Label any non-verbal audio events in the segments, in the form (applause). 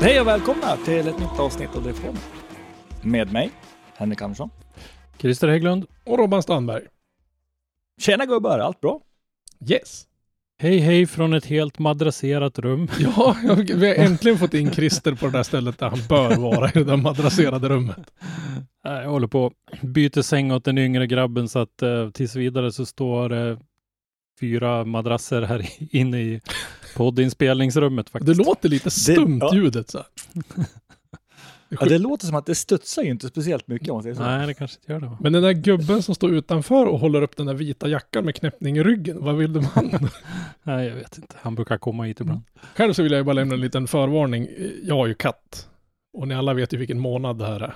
Hej och välkomna till ett nytt avsnitt av Driftpodden. Med mig, Henrik Andersson. Christer Hägglund. Och Robban Strandberg. Tjena gubbar, allt bra? Yes. Hej hej från ett helt madrasserat rum. (laughs) Ja, vi har äntligen fått in Christer på det där stället där han bör vara, i det där madrasserade rummet. Jag håller på att byta säng åt den yngre grabben så att eh, tills vidare så står eh, fyra madrasser här (laughs) inne i poddinspelningsrummet Det faktiskt. låter lite stumt ja. ljudet så. (laughs) Ja, det låter som att det studsar ju inte speciellt mycket om man säger så. Nej, det kanske inte gör det. Men den där gubben som står utanför och håller upp den där vita jackan med knäppning i ryggen, vad vill de han? (laughs) Nej, jag vet inte. Han brukar komma hit ibland. Själv så vill jag bara lämna en liten förvarning. Jag har ju katt. Och ni alla vet ju vilken månad det här är.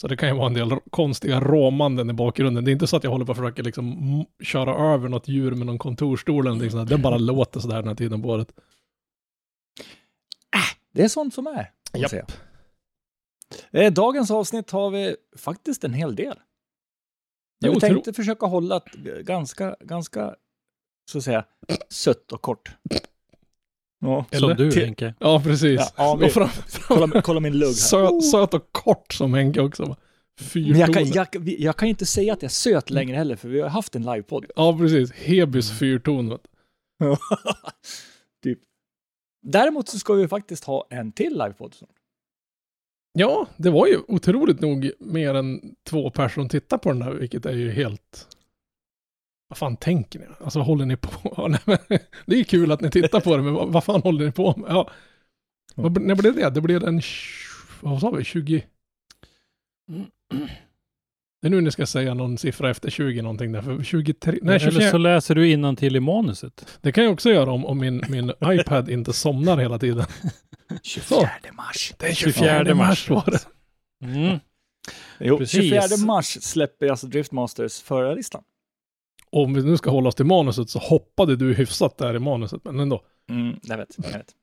Så det kan ju vara en del konstiga råmanden i bakgrunden. Det är inte så att jag håller på att försöka liksom köra över något djur med någon kontorsstol eller någonting sånt. där. Det bara låter sådär den här tiden på året. Det är sånt som är. Japp. Eh, Dagens avsnitt har vi faktiskt en hel del. Men Jo, vi tro- tänkte försöka hålla ett ganska, ganska, så att säga, sött och kort. Ja, Som Eller? du Till- Henke. Ja, precis. Ja, ja, vi- och fram, kolla, kolla min lugg här. söt, söt och kort som Henke också. Men Fyrtoner. jag kan, jag, jag kan inte säga att jag är söt längre heller, för vi har haft en livepodd. Ja, precis. Hebys fyrton. vet du. (laughs) typ. Däremot så ska vi faktiskt ha en till livepodd snart. Ja, det var ju otroligt nog mer än två personer tittar på den där, vilket är ju helt... Vad fan tänker ni? Alltså vad håller ni på (laughs) nej, men, Det är kul att ni tittar på det, men vad, vad fan håller ni på med? Ja. Vad, när blev det? Det blev den... Vad sa vi? 20... Det är nu ni ska säga någon siffra efter 20 någonting där, för 23... Nej, Eller 24, så läser du innan till i manuset. Det kan jag också göra om, om min, min iPad inte somnar hela tiden. (laughs) 24 mars. Den 24 mars var det. Mm. Jo, Precis. 24 mars släpper alltså Driftmasters förarlistan. Om vi nu ska hålla oss till manuset så hoppade du hyfsat där i manuset, men ändå. Mm, jag vet, jag vet.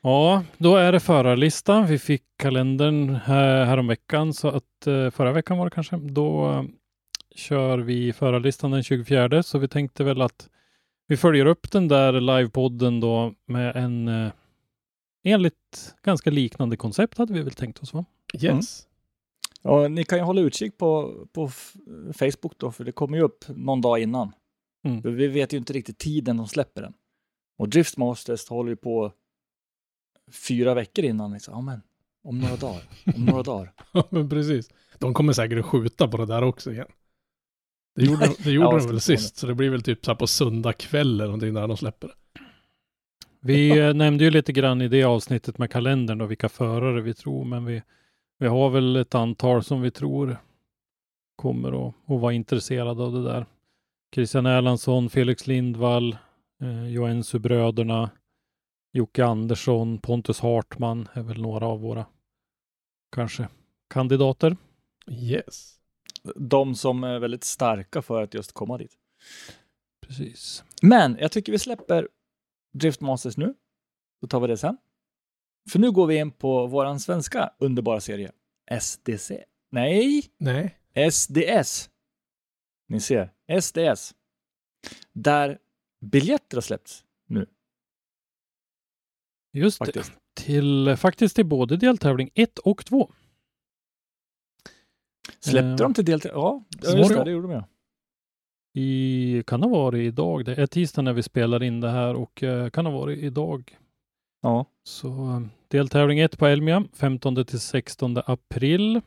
Ja, då är det förarlista. Vi fick kalendern här, häromveckan, så att eh, förra veckan var det kanske. Då eh, kör vi förarlistan den 24, så vi tänkte väl att vi följer upp den där livepodden då med en eh, enligt ganska liknande koncept hade vi väl tänkt oss va? Yes. Och ni kan ju hålla utkik på, på Facebook då, för det kommer ju upp någon dag innan. Mm. För vi vet ju inte riktigt tiden de släpper den. Och Driftmasters håller ju på fyra veckor innan. Liksom. Ja, men om några dagar, om några dagar. (laughs) Ja, men precis. De kommer säkert att skjuta på det där också igen. Det gjorde, de- det (laughs) gjorde Ja, de väl sist, så det blir väl typ så här på söndag kväll eller någonting där de släpper det. (laughs) Vi eh, nämnde ju lite grann i det avsnittet med kalendern och vilka förare vi tror, men vi, vi har väl ett antal som vi tror kommer att, att vara intresserade av det där. Christian Erlandsson, Felix Lindvall, eh, Joensuu-bröderna, Jocke Andersson, Pontus Hartman är väl några av våra kanske kandidater. Yes. De som är väldigt starka för att just komma dit. Precis. Men jag tycker vi släpper Driftmasters nu. Då tar vi det sen. För nu går vi in på våran svenska underbara serie. SDC. Nej, Nej. SDS. Ni ser, SDS. Där biljetter har släppts nu Just faktiskt. det. Till, faktiskt till både deltävling 1 och 2. Släppte Eh, de till del... Ja, det. det gjorde de ja. I, kan ha varit idag. Det är tisdag när vi spelar in det här och eh, kan ha varit idag. Ja. Så eh, deltävling 1 på Elmia 15 till 16 april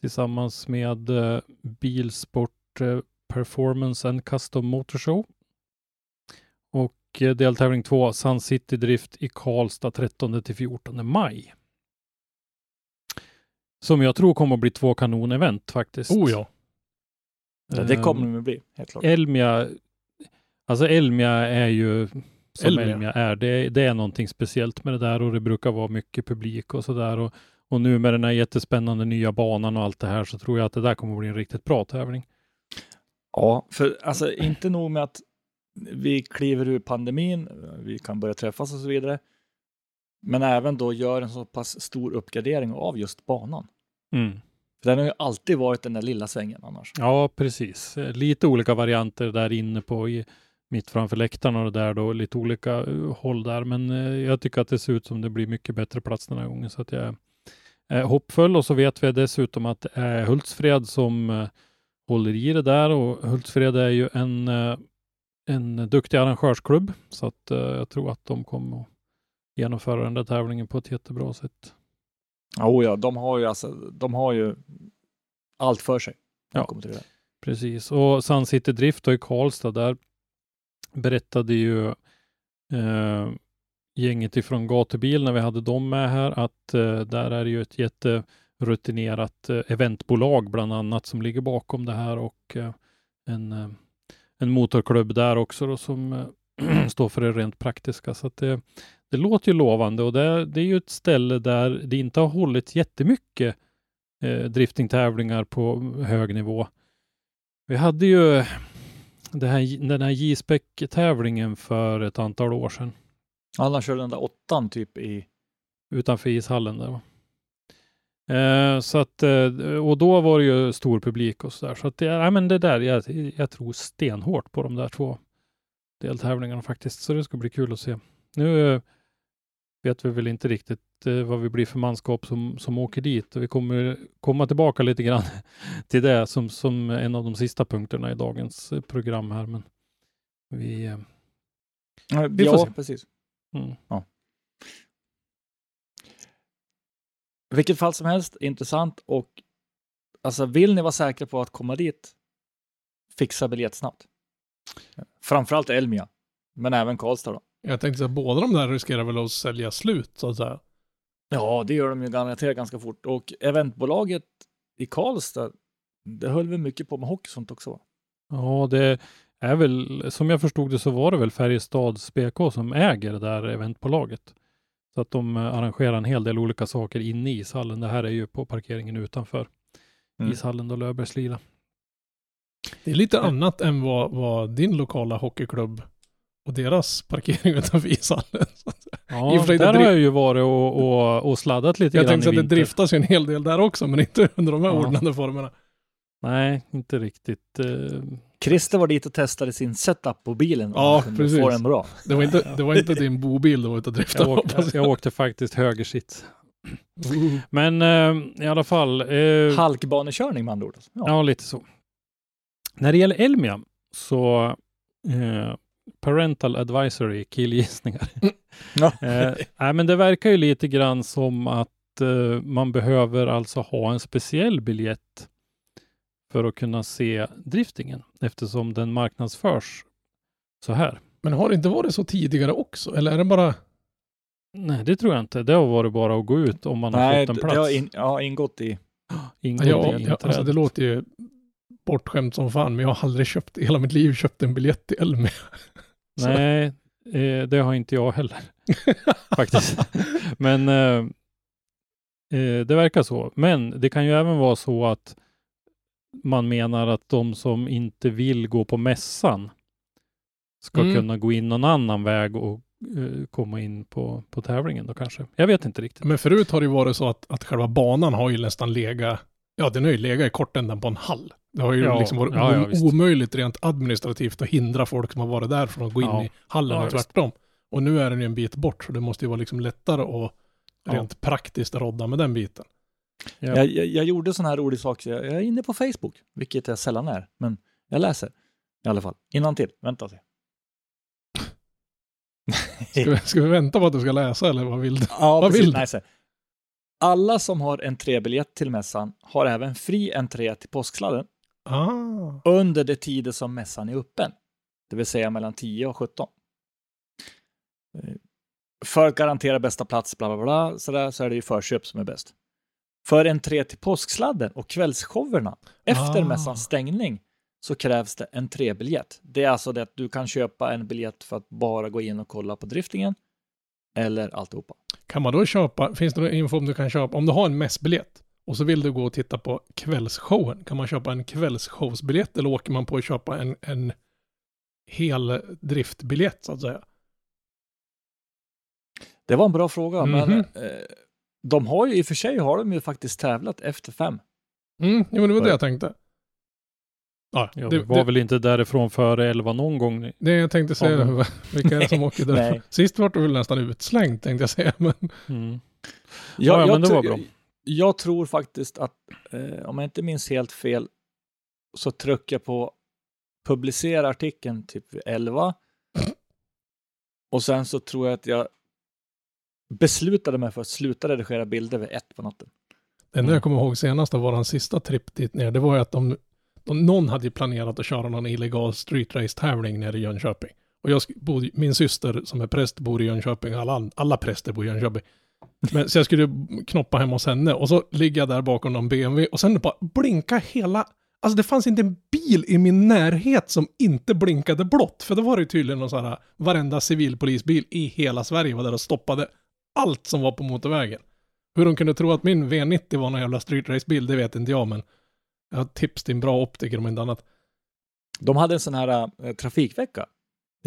tillsammans med eh, Bilsport eh, Performance and Custom Motor Show. Och deltävling 2 Sun City Drift i Karlstad 13 till 14 maj. Som jag tror kommer att bli två kanonevent faktiskt. Oh ja. Ja, det kommer de att bli, helt klart. Elmia, Alltså Elmia är ju som Elmia. Elmia, är. Det, det är någonting speciellt med det där och det brukar vara mycket publik och sådär. Och, och nu med den här jättespännande nya banan och allt det här så tror jag att det där kommer att bli en riktigt bra tävling. Ja, för alltså inte nog med att vi kliver ur pandemin, vi kan börja träffas och så vidare. Men även då gör en så pass stor uppgradering av just banan. Mm. För den har ju alltid varit den där lilla svängen annars. Ja, precis. Lite olika varianter där inne på i, mitt framför läktaren och det där då, lite olika eh, håll där. Men eh, jag tycker att det ser ut som det blir mycket bättre plats den här gången så att jag är hoppfull och så vet vi dessutom att det är Hultsfred som eh, håller i det där och Hultsfred är ju en, en duktig arrangörsklubb så att jag tror att de kommer att genomföra den där tävlingen på ett jättebra sätt. Oh ja, de har ju alltså, de har ju allt för sig. Ja. Precis, och Sun City Drift då i Karlstad, där berättade ju eh, gänget ifrån Gatubil när vi hade dem med här att eh, där är det ju ett jätterutinerat eh, eventbolag bland annat som ligger bakom det här och eh, en, eh, en motorklubb där också då, som eh, (clears throat) står för det rent praktiska. Så att det, det låter ju lovande och det, det är ju ett ställe där det inte har hållit jättemycket eh, driftingtävlingar på hög nivå. Vi hade ju det här, den här J-spec-tävlingen för ett antal år sedan Alla körde den där åttan typ i... utanför ishallen där. va. Eh, så att, eh, och då var det ju stor publik och så där. Så att det, ja, men det där, jag, jag tror stenhårt på de där två deltävlingarna faktiskt. Så det ska bli kul att se. Nu vet vi väl inte riktigt eh, vad vi blir för manskap som, som åker dit. Och vi kommer komma tillbaka lite grann (laughs) till det som, som en av de sista punkterna i dagens eh, program här. Men vi, eh, Vi får ja, se. precis. mm. Vilket fall som helst, intressant och alltså vill ni vara säkra på att komma dit, fixa biljett snabbt. Framförallt Elmia, men även Karlstad då. Jag tänkte att båda de där riskerar väl att sälja slut så att säga. Ja, det gör de ju garanterat ganska fort och eventbolaget i Karlstad, det höll väl mycket på med hockey och sånt också. Ja, det är väl, som jag förstod det så var det väl Färjestads BK som äger det där eventbolaget. Så att de eh, arrangerar en hel del olika saker inne i ishallen. Det här är ju på parkeringen utanför Mm. ishallen då Löfbergs lila. Det är lite annat än vad, vad din lokala hockeyklubb och deras parkering utanför ishallen. Ja, och för sig, där har jag ju varit och, och, och sladdat lite Jag grann tänkte i att det driftas ju en hel del där också, men inte under de här Ja. ordnade formerna. Nej, inte riktigt. eh, Christer var dit och testade sin setup på bilen. och Ja, precis. Få den bra. Det var inte, det var inte (laughs) din bobil du var ute och driftade. jag, åkte, jag. jag åkte faktiskt högersits. Uh. Men eh, i alla fall. eh, Halkbanekörning med andra ord. Ja. Ja, lite så. När det gäller Elmia så eh, parental advisory killgissningar. (laughs) Ja. (laughs) eh, nej, men det verkar ju lite grann som att eh, man behöver alltså ha en speciell biljett för att kunna se driftingen eftersom den marknadsförs så här. Men har det inte varit så tidigare också? Eller är det bara... Nej, det tror jag inte. Det har varit bara att gå ut om man har Nej, fått en det plats. har in, ja, ingått i... (gasps) Ingått Ja, i ja, alltså det låter ju bortskämt som fan, men jag har aldrig köpt, i hela mitt liv köpt en biljett till Elmia. (laughs) Nej, eh, det har inte jag heller (laughs) faktiskt. Men eh, eh, det verkar så. Men det kan ju även vara så att man menar att de som inte vill gå på mässan ska Mm. kunna gå in någon annan väg och eh, komma in på, på tävlingen då kanske. Jag vet inte riktigt. Men förut har det ju varit så att, att själva banan har ju nästan legat, ja den har ju legat i kortändan på en hall. Det har ju Ja, liksom varit ja, ja, omöjligt rent administrativt att hindra folk som har varit där från att gå in i hallen och tvärtom. Och nu är den ju en bit bort, så det måste ju vara liksom lättare att rent praktiskt rodda med den biten. Ja. Jag, jag, jag gjorde sån här rolig sak, jag, är inne på Facebook, vilket jag sällan är, men jag läser i alla fall. Innan till. vänta och se. Ska vi, ska vi vänta på att du ska läsa eller vad vill du? Ja, Vad precis. vill du? Nej. Alla som har entrébiljett till mässan har även fri entré till påsksladden Ah, under de tider som mässan är öppen, det vill säga mellan 10 och 17. Eh, För att garantera bästa plats, bla bla bla, så, där, så är det ju förköp som är bäst. För entré till påsksladden och kvällsshowerna efter Ah. mässans stängning så krävs det en trebiljett. Det är alltså det att du kan köpa en biljett för att bara gå in och kolla på driftingen eller alltihopa. Kan man då köpa, finns det någon info om du kan köpa, om du har en mässbiljett och så vill du gå och titta på kvällsshowen, kan man köpa en kvällsshowsbiljett eller åker man på att köpa en, en hel driftbiljett så att säga? Det var en bra fråga, men Mhm. eh, de har ju i och för sig har de ju faktiskt tävlat efter fem. Mm, jo, men det var det jag tänkte. Ja, det, vi var det, väl inte därifrån före elva någon gång. det jag tänkte säga, Ja, vilka är det som åker där? (laughs) Nej. Sist var du väl nästan utslängd tänkte jag säga, men Mm. Ja, ja, jag, men det var bra jag tror faktiskt att, eh, om jag inte minns helt fel, så tryckte jag på publicera artikeln typ vid 11. Och sen så tror jag att jag beslutade mig för att sluta redigera bilder vid ett på natten. det enda jag kommer ihåg senast av våran sista tripp dit ner, det var ju att de, de, någon hade ju planerat att köra någon illegal street race tävling nere i Jönköping. Och jag, bodde, min syster som är präst bor i Jönköping, alla, alla präster bor i Jönköping. Men, så jag skulle knoppa hem hos henne och så ligger jag där bakom någon BMW och sen bara blinka hela, alltså det fanns inte en bil i min närhet som inte blinkade blått. För då var det ju tydligen någon sån här, varenda civilpolisbil i hela Sverige var där och stoppade allt som var på motorvägen. Hur de kunde tro att min V90 var någon jävla streetracebil, det vet inte jag, men jag har tips till en bra optiker om inte annat. De hade en sån här eh, trafikvecka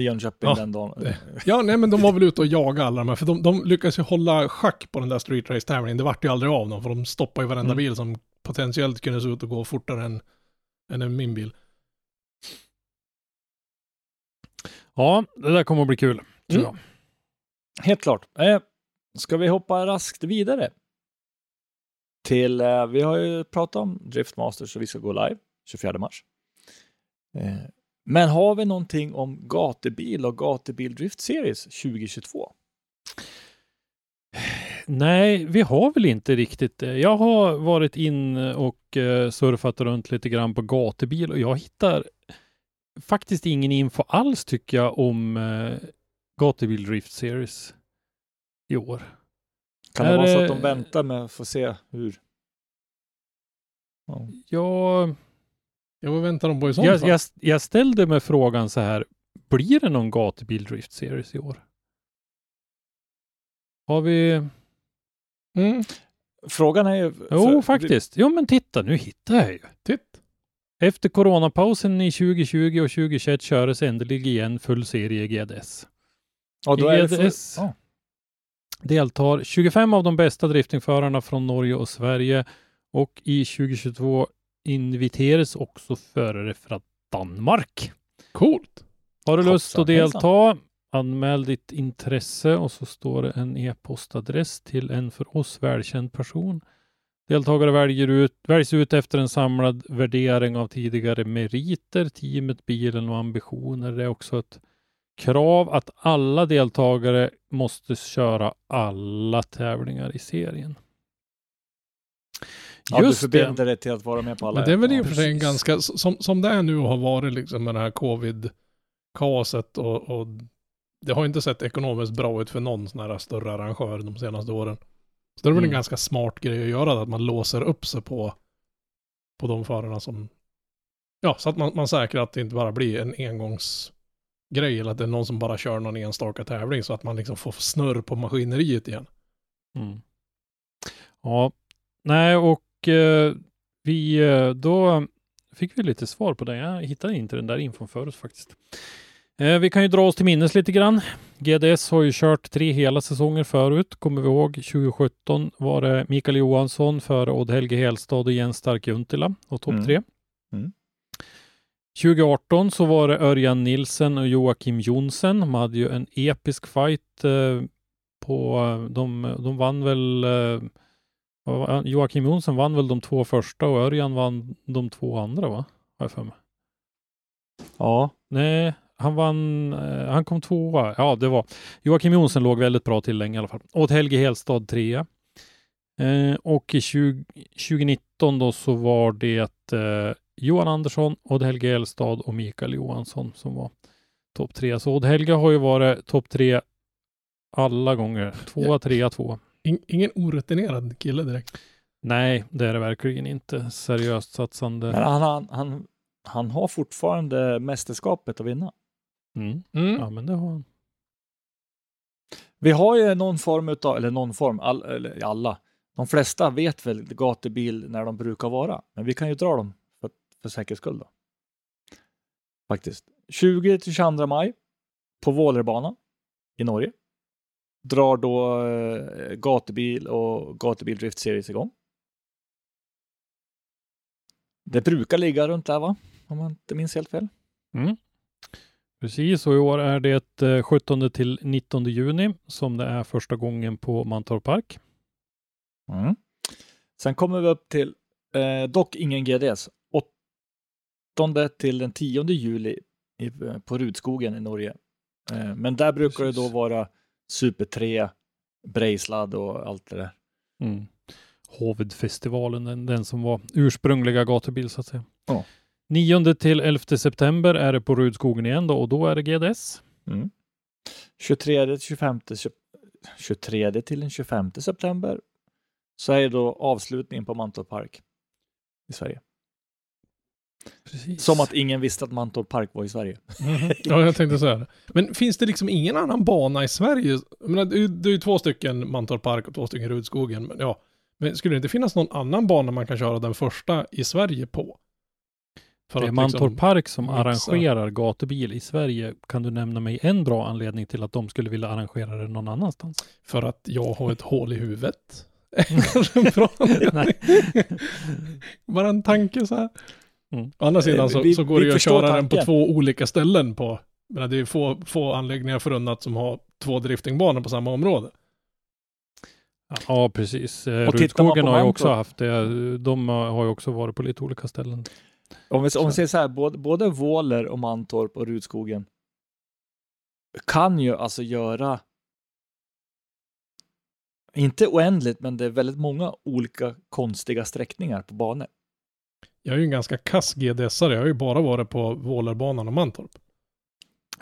i Jönköping Ja, den dagen. (laughs) Ja, nej men de var väl ute och jagade alla de här, för de, de lyckades ju hålla schack på den där street race-tävlingen. Det vart ju aldrig av dem, för de stoppade ju varenda Mm. bil som potentiellt kunde se ut att gå fortare än, än min bil. Ja, det där kommer att bli kul. Tror Mm. jag. Helt klart. Eh, ska vi hoppa raskt vidare? Till, eh, vi har ju pratat om Driftmasters och vi ska gå live 24 mars. Eh, men har vi någonting om gatubil och gatubil Drift Series 2022? Nej, vi har väl inte riktigt det. Jag har varit in och eh, surfat runt lite grann på gatubil och jag hittar faktiskt ingen info alls tycker jag om eh, gatubil Drift Series i år. Kan det Är vara så att de väntar med att få se hur? Ja. Jag, Ja, vad väntar de på i sånt jag, fall? jag, jag ställde mig frågan så här, blir det någon gatubil Drift Series i år? Har vi? Mm, Frågan är ju... Jo, för- faktiskt. Jo, men titta, nu hittar jag ju. titt. Efter coronapausen i 2020 och 2021 köres äntligen igen full serie GDS. Ja, då är det för, GDS deltar 25 av de bästa driftingförarna från Norge och Sverige och i 2022 inviteras också förare från Danmark. Coolt. Har du lust att delta? Anmäl ditt intresse och så står det en e-postadress till en för oss välkänd person. Deltagare väljer ut, väljs ut efter en samlad värdering av tidigare meriter, teamet, bilen och ambitioner. Det är också ett krav att alla deltagare måste köra alla tävlingar i serien. Ja, du Just det. förbinder dig till att vara med på alla. Men det är väl i och för sig en ganska, som, som det är nu och har varit liksom med det här covid-kaoset och, och det har inte sett ekonomiskt bra ut för någon sån här större arrangör de senaste åren. Så det är väl en Mm. ganska smart grej att göra, att man låser upp sig på, på de förarna som, ja, så att man, man säkrar att det inte bara blir en engångsgrej eller att det är någon som bara kör någon enstaka tävling så att man liksom får snurr på maskineriet igen. Mm. Ja, nej och vi eh, då fick vi lite svar på det. Jag hittade inte den där infon förut faktiskt. Eh, vi kan ju dra oss till minnes lite grann. GDS har ju kört tre hela säsonger förut, kommer vi ihåg. 2017 var det Mikael Johansson före Odd-Helge Helstad och Jens Stark Juntila och topp Mm. tre. Mm. 2018 så var det Örjan Nilsen och Joakim Jonsen. De hade ju en episk fight eh, på, de, de vann väl eh, var- Joakim Jonsson vann väl de två första och Örjan vann de två andra va? Har jag för mig. Ja, Nej, han vann, eh, han kom tvåa. Ja, det var Joakim Jonsson låg väldigt bra till länge i alla fall. Och Helge Helstad trea. Eh, och i 20, 2019 då så var det eh, Johan Andersson, Odd Helge Helstad och Mikael Johansson som var topp tre. Så Odd Helge har ju varit topp tre alla gånger. Tvåa, trea, tvåa. In, ingen orutinerad kille direkt. Nej, det är det verkligen inte. Seriöst satsande. men han, han, han han har fortfarande mästerskapet att vinna. Mm. Mm. Ja, men det har han. Vi har ju någon form utav, eller någon form, all, eller alla, de flesta vet väl gatubil när de brukar vara, men vi kan ju dra dem för, för säkerhets skull då. Faktiskt. 20 till 22 maj på Vålerbanan i Norge drar då eh, gatubil och gatubil Drift Series igång. Det brukar ligga runt där va? Om man inte minns helt fel. Mm. Precis, och i år är det eh, 17 till 19 juni som det är första gången på Mantorp Park. Mm. Sen kommer vi upp till, eh, dock ingen GDS, 8 till den 10 juli i, på Rudskogen i Norge. Eh, men där brukar det då Precis. vara Super 3, Brejslad och allt det där. Mm. Hovedfestivalen, den, den som var ursprungliga gatubil så att säga. Ja. 9 till 11 september är det på Rudskogen igen då och då är det GDS. Mm. 23 till 25, sep- 23 till den 25 september så är det då avslutningen på Mantorp Park i Sverige. Precis. Som att ingen visste att Mantorp Park var i Sverige. (laughs) Ja, jag tänkte säga det. Men finns det liksom ingen annan bana i Sverige? Jag menar, det är ju- det är ju två stycken Mantorp Park och två stycken Rudskogen. Men, ja. men skulle det inte finnas någon annan bana man kan köra den första i Sverige på? För det är att Mantorp liksom- Park som mixa. arrangerar gatubil i Sverige. Kan du nämna mig en bra anledning till att de skulle vilja arrangera det någon annanstans? För att jag har ett hål i huvudet. (laughs) Kanske en bra anledning. Bara en tanke så här. Mm. Å andra sidan så, Vi- så går det ju att köra den på tanken. två olika ställen på. Men det är få, få anläggningar förunnat som har två driftingbanor på samma område. Ja, precis. Eh, Och på har ju också haft det. De har ju också varit på lite olika ställen. Om vi, om vi Så. säger så här, både, både Våler och Mantorp och Rudskogen kan ju alltså göra inte oändligt, men det är väldigt många olika konstiga sträckningar på banor. Jag är ju en ganska kass GDS-are. Jag har ju bara varit på Vålerbanan och Mantorp.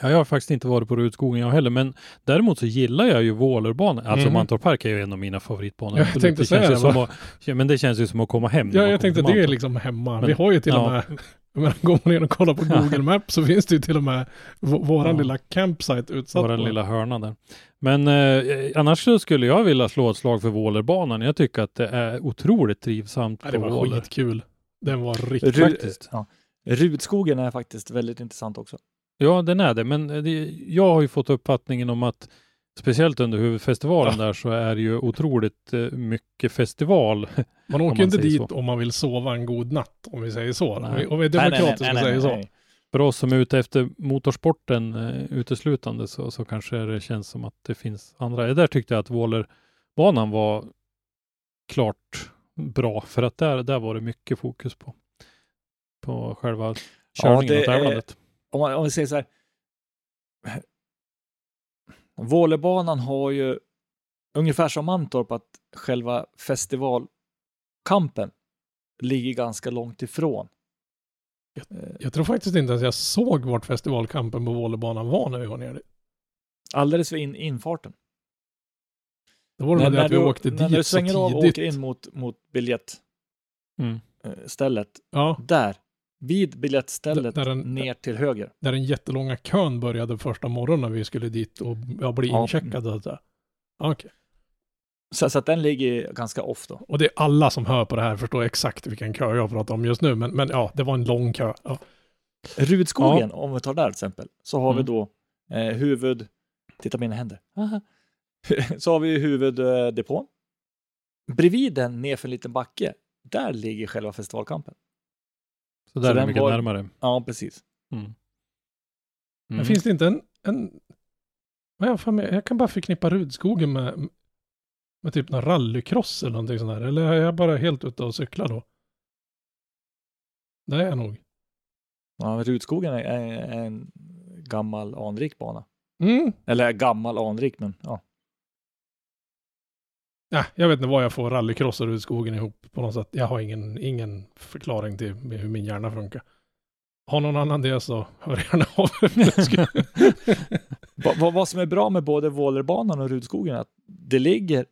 Ja, jag har faktiskt inte varit på Rudskogen jag heller, men däremot så gillar jag ju Vålerbanan. Alltså Mhm. Mantorp Park är ju en av mina favoritbanor. Ja, jag tänkte det säga det, som att, Men det känns ju som att komma hem. Ja, jag tänkte det är liksom hemma. Men- vi har ju till och ja. med, (laughs) jag menar, går man in och kollar på Google Maps så finns det ju till och med våran Ja. lilla campsite utsatt Vår på. lilla hörna där. Men eh, annars så skulle jag vilja slå ett slag för Vålerbanan. Jag tycker att det är otroligt trivsamt Ja, det var Våler. skitkul. Den var riktigt... Ru- Faktiskt. Ja. Rudskogen är faktiskt väldigt intressant också. Ja, den är det. Men det, jag har ju fått uppfattningen om att speciellt under huvudfestivalen där så är det ju otroligt eh, mycket festival. (laughs) Man åker ju inte dit så. om man vill sova en god natt, om vi säger så. Nej. Om vi- Om vi är demokratiska och säger så. För oss som är ute efter motorsporten eh, uteslutande så, så kanske det känns som att det finns andra. Där tyckte jag att Vålerbanan var klart bra för att där, där var det mycket fokus på, på själva körningen det och tävlandet. Om, man, om vi säger så här. Vålerbanan har ju ungefär som Mantorp att själva festivalkampen ligger ganska långt ifrån. Eh, Jag tror faktiskt inte att jag såg vart festivalkampen på Vålerbanan var när vi var nere. Alldeles vid in, infarten. Det var det med det att vi du, åkte när, dit när du så svänger av och åker in mot, mot Mm. biljettstället, Ja, där, vid biljettstället, Där- där den- ner till höger. där den jättelånga kön började första morgonen när vi skulle dit och ja, bli Ja. incheckade. där. Ja, Okej. Så, så att den ligger ganska off då. Och det är alla som hör på det här förstår exakt vilken kö jag pratar om just nu. Men, men ja, det var en lång kö. Ja. Rudskogen, om vi tar där till exempel, så har vi Mm. då eh, huvud... Titta på mina händer. Aha. (laughs) så har vi huvuddepån. Bredvid den, nerför en liten backe, där ligger själva festivalkampen. Så där Så är det mycket var- närmare. Ja, precis. Mm. Men Mm. finns det inte en... en jag, kan bara förknippa Rudskogen med, med typ någon rallycross eller någonting sånt där. Eller är jag bara helt ute och cyklar då? Det är jag nog. Ja, men Rudskogen är, är, är en gammal anrik bana. Mm. Eller gammal anrik, men ja. Ja, jag vet inte vad jag får rallycross och Rudskogen ihop på något sätt. Jag har ingen, ingen förklaring till hur min hjärna funkar. Har någon annan det så hör gärna av. (laughs) (laughs) Vad, vad, vad som är bra med både Vålerbanan och Rudskogen är att det ligger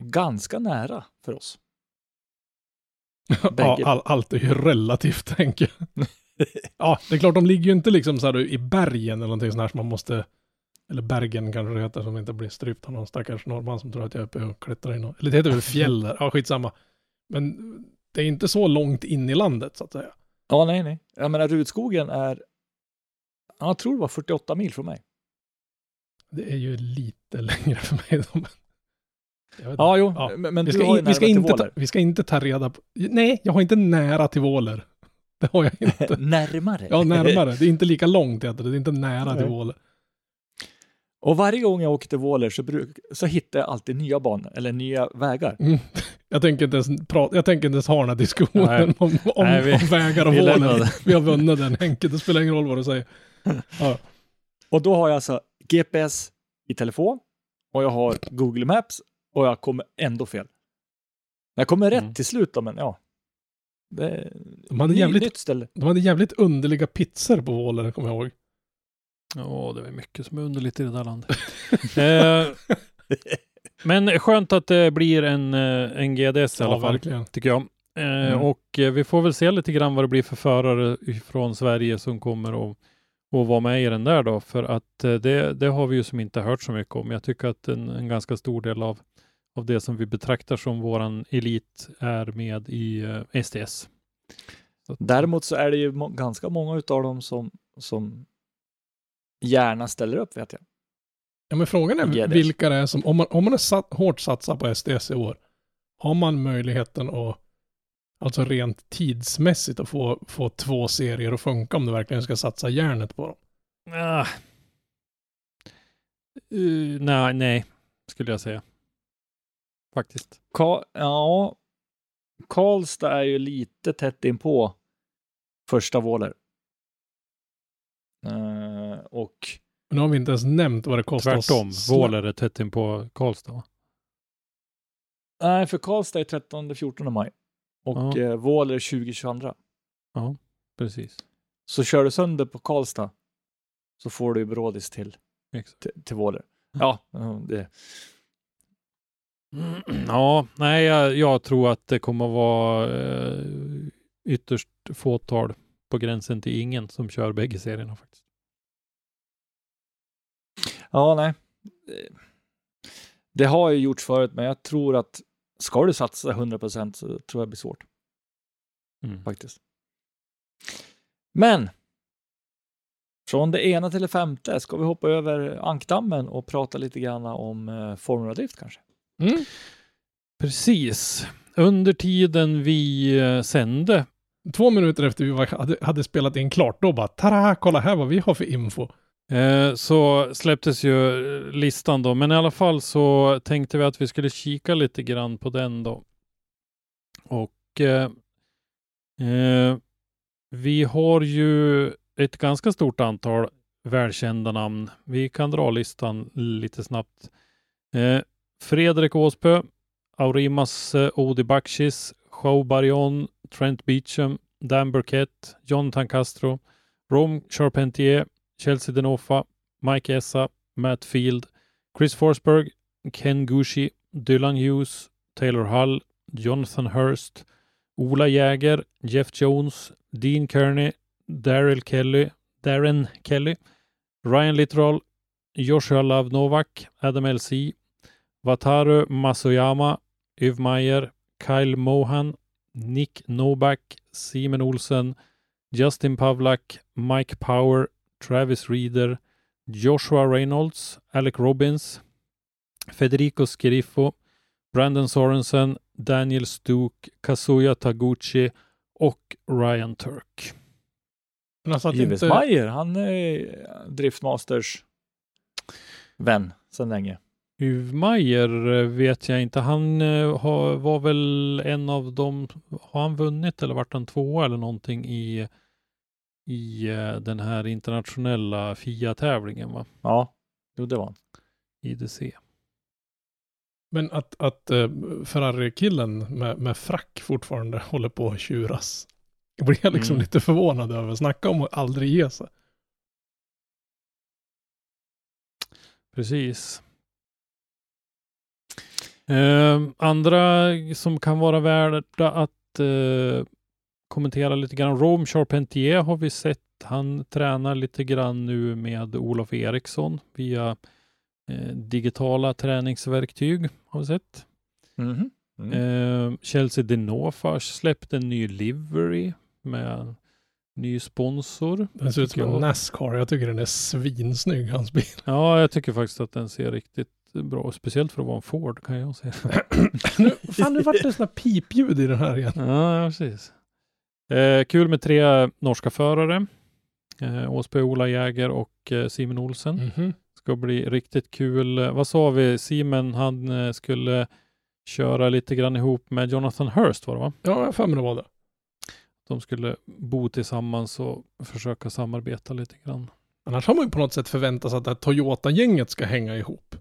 ganska nära för oss. ja, all, allt är ju relativt tänker jag. (laughs) Ja, det är klart, de ligger ju inte liksom så här i bergen eller någonting sånt här som man måste, eller bergen kanske det heter, som inte blir strypt av någon stackars norrman som tror att jag är uppe och klättrar in. och- Eller det heter väl fjäll där, ja skitsamma. Men det är inte så långt in i landet så att säga. Ja, nej, nej. Jag menar, Rudskogen är, jag tror det var 48 mil från mig. Det är ju lite (laughs) längre för mig. då, men- Ja, jo, Ja, men, vi, du ska har ju in, vi, ska inte ta, vi ska inte ta reda på... Nej, jag har inte nära till Våler. (laughs) Det har jag inte. (laughs) närmare. Ja, närmare. Det är inte lika långt heter det. Det är inte nära till. Våler. Och varje gång jag åker till Våler så, bruk, så hittar jag alltid nya banor, eller nya vägar. Mm. Jag tänker inte ens, prata, jag tänker inte ens ha den här diskussionen Nej. om, om, Nej, vi- om vägar och Våler. Vi har vunnit den Henke. Det spelar ingen roll vad du säger. (laughs) Ja. Och då har jag alltså GPS i telefon och jag har Google Maps och jag kommer ändå fel. Jag kommer rätt Mm. till slut då, men ja. Det är De hade ny- jävligt-. De hade jävligt underliga pizzor på Våler, kommer jag ihåg. Ja, det är mycket som är underligt i det där landet. (laughs) eh, men skönt att det blir en, eh, en GDS i alla fall, verkligen. tycker jag. Eh, Mm. Och eh, vi får väl se lite grann vad det blir för förare från Sverige som kommer att, att vara med i den där då. För att eh, det, det har vi ju som inte hört så mycket om. Jag tycker att en, en ganska stor del av, av det som vi betraktar som våran elit är med i eh, STS. Så Däremot så är det ju må- ganska många utav dem som, som gärna ställer upp vet jag. Ja, men frågan är GDS. vilka det är som, om man, om man är satt, hårt satsar på SDS i år, har man möjligheten att, alltså rent tidsmässigt, att få, få två serier att funka om du verkligen ska satsa järnet på dem? Ah. Uh, nej, nej, skulle jag säga. Faktiskt. Ka- ja, Karlstad är ju lite tätt in på första Våler. Eh, och Men nu har vi inte ens nämnt vad det kostar. att Tvärtom. Våler är tätt in på Karlstad. va? nej, för Karlstad är 13-14 maj och Ja. eh, Våler 20-22. Precis. Så kör du sönder på Karlstad så får du brådis till, till, till Våler. Ja, ja, det, (clears throat) Ja, nej, jag, jag tror att det kommer att vara eh, ytterst fåtal på gränsen till ingen som kör bägge serierna faktiskt. Ja nej. Det- har ju gjorts förut, men jag tror att ska du satsa 100% så tror jag det blir svårt. Mm. faktiskt. Men från det ena till det femte ska vi hoppa över ankdammen och prata lite grann om eh, Formula Drift kanske. Mm. Precis. Under tiden vi eh, sände Två minuter efter vi hade, hade spelat in klart, då bara tada, kolla här vad vi har för info. Eh, så släpptes ju listan då, men i alla fall så tänkte vi att vi skulle kika lite grann på den då. Och eh, eh, vi har ju ett ganska stort antal välkända namn. Vi kan dra listan lite snabbt. Eh, Fredrik Åsbö, Aurimas eh, Odi Bakshis, Joe Barion, Trent Beecham, Dan Burkett, Jonathan Castro, Rom Charpentier, Chelsea Denofa, Mike Essa, Matt Field, Chris Forsberg, Ken Gushi, Dylan Hughes, Taylor Hull, Jonathan Hurst, Ola Jäger, Jeff Jones, Dean Kearney, Daryl Kelly, Darren Kelly, Ryan Littrell, Joshua Love Novak, Adam LC, Wataru Masuyama, Yv Meyer, Kyle Mohan, Nick Novak, Simon Olsen, Justin Pavlak, Mike Power, Travis Reeder, Joshua Reynolds, Alec Robbins, Federico Scheriffo, Brandon Sorensen, Daniel Stuk, Kazuya Taguchi och Ryan Turk. Men alltså att Gives inte, Meyer, han är Driftmasters vän sedan länge. Uvmeier eh, vet jag inte. Han eh, har, var väl en av dem. Har han vunnit eller varit han tvåa eller någonting i, i eh, den här internationella FIA-tävlingen va? Ja, jo det var han. IDC. men att, att uh, Ferrari-killen med, med frack fortfarande håller på att tjuras. Jag blir jag liksom Mm. lite förvånad över. Snacka om att aldrig ge sig. Precis. Eh, andra som kan vara värda att eh, kommentera lite grann. Rome Charpentier har vi sett. Han tränar lite grann nu med Olof Eriksson via eh, digitala träningsverktyg har vi sett. Mhm. Mm. Eh, Chelsea Denofars släppte en ny livery med ny sponsor. Den ser ut som en jag. Nascar. Jag tycker den är svinsnygg, hans bil. Ja, jag tycker faktiskt att den ser riktigt bra Speciellt för att vara en Ford kan jag säga. (coughs) nu, fan, nu vart det sådana pipljud i den här igen. Ja, precis. Eh, kul med tre norska förare. Eh, Åsberg, Ola Jäger och eh, Simon Olsen. Mhm. Ska bli riktigt kul. Eh, Vad sa vi? Simon, han eh, skulle köra lite grann ihop med Jonathan Hurst var det va? Ja, jag har för mig det var det. De skulle bo tillsammans och försöka samarbeta lite grann. Annars har man ju på något sätt förväntat sig att det här Toyota-gänget ska hänga ihop.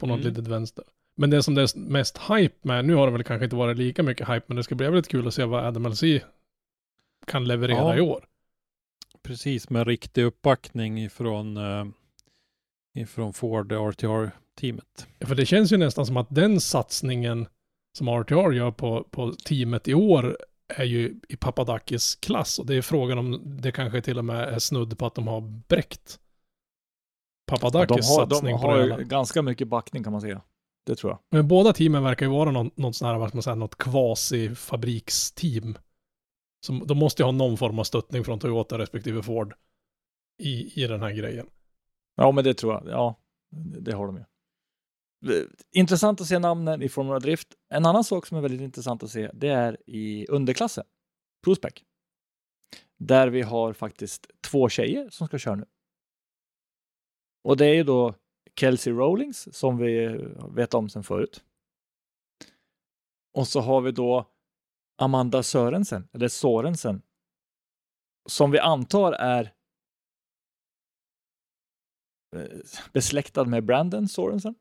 På något Mm. litet vänster. Men det som det är mest hype med, nu har det väl kanske inte varit lika mycket hype, men det ska bli väldigt kul att se vad Adam LC kan leverera Ja. i år. Precis, med riktig uppbackning ifrån, eh, ifrån Ford RTR-teamet. För det känns ju nästan som att den satsningen som RTR gör på, på teamet i år är ju i Papadakis klass. Och det är frågan om det kanske till och med är snudd på att de har bräckt de Papadakis har, de satsning på det har hela. ganska mycket backning kan man säga. Det tror jag. Men båda teamen verkar ju vara någon, något sån här, vad ska man säga, något kvasi-fabriksteam. De måste ju ha någon form av stöttning från Toyota respektive Ford i, i den här grejen. Ja, men det tror jag. Ja, det har de ju. Intressant att se namnen i Formula Drift. En annan sak som är väldigt intressant att se, det är i underklassen, Prospec. Där vi har faktiskt två tjejer som ska köra nu. Och det är ju då Kelsey Rowlings som vi vet om sedan förut. Och så har vi då Amanda Sörensen, eller Sorensen, som vi antar är eh, besläktad med Brandon Sorensen.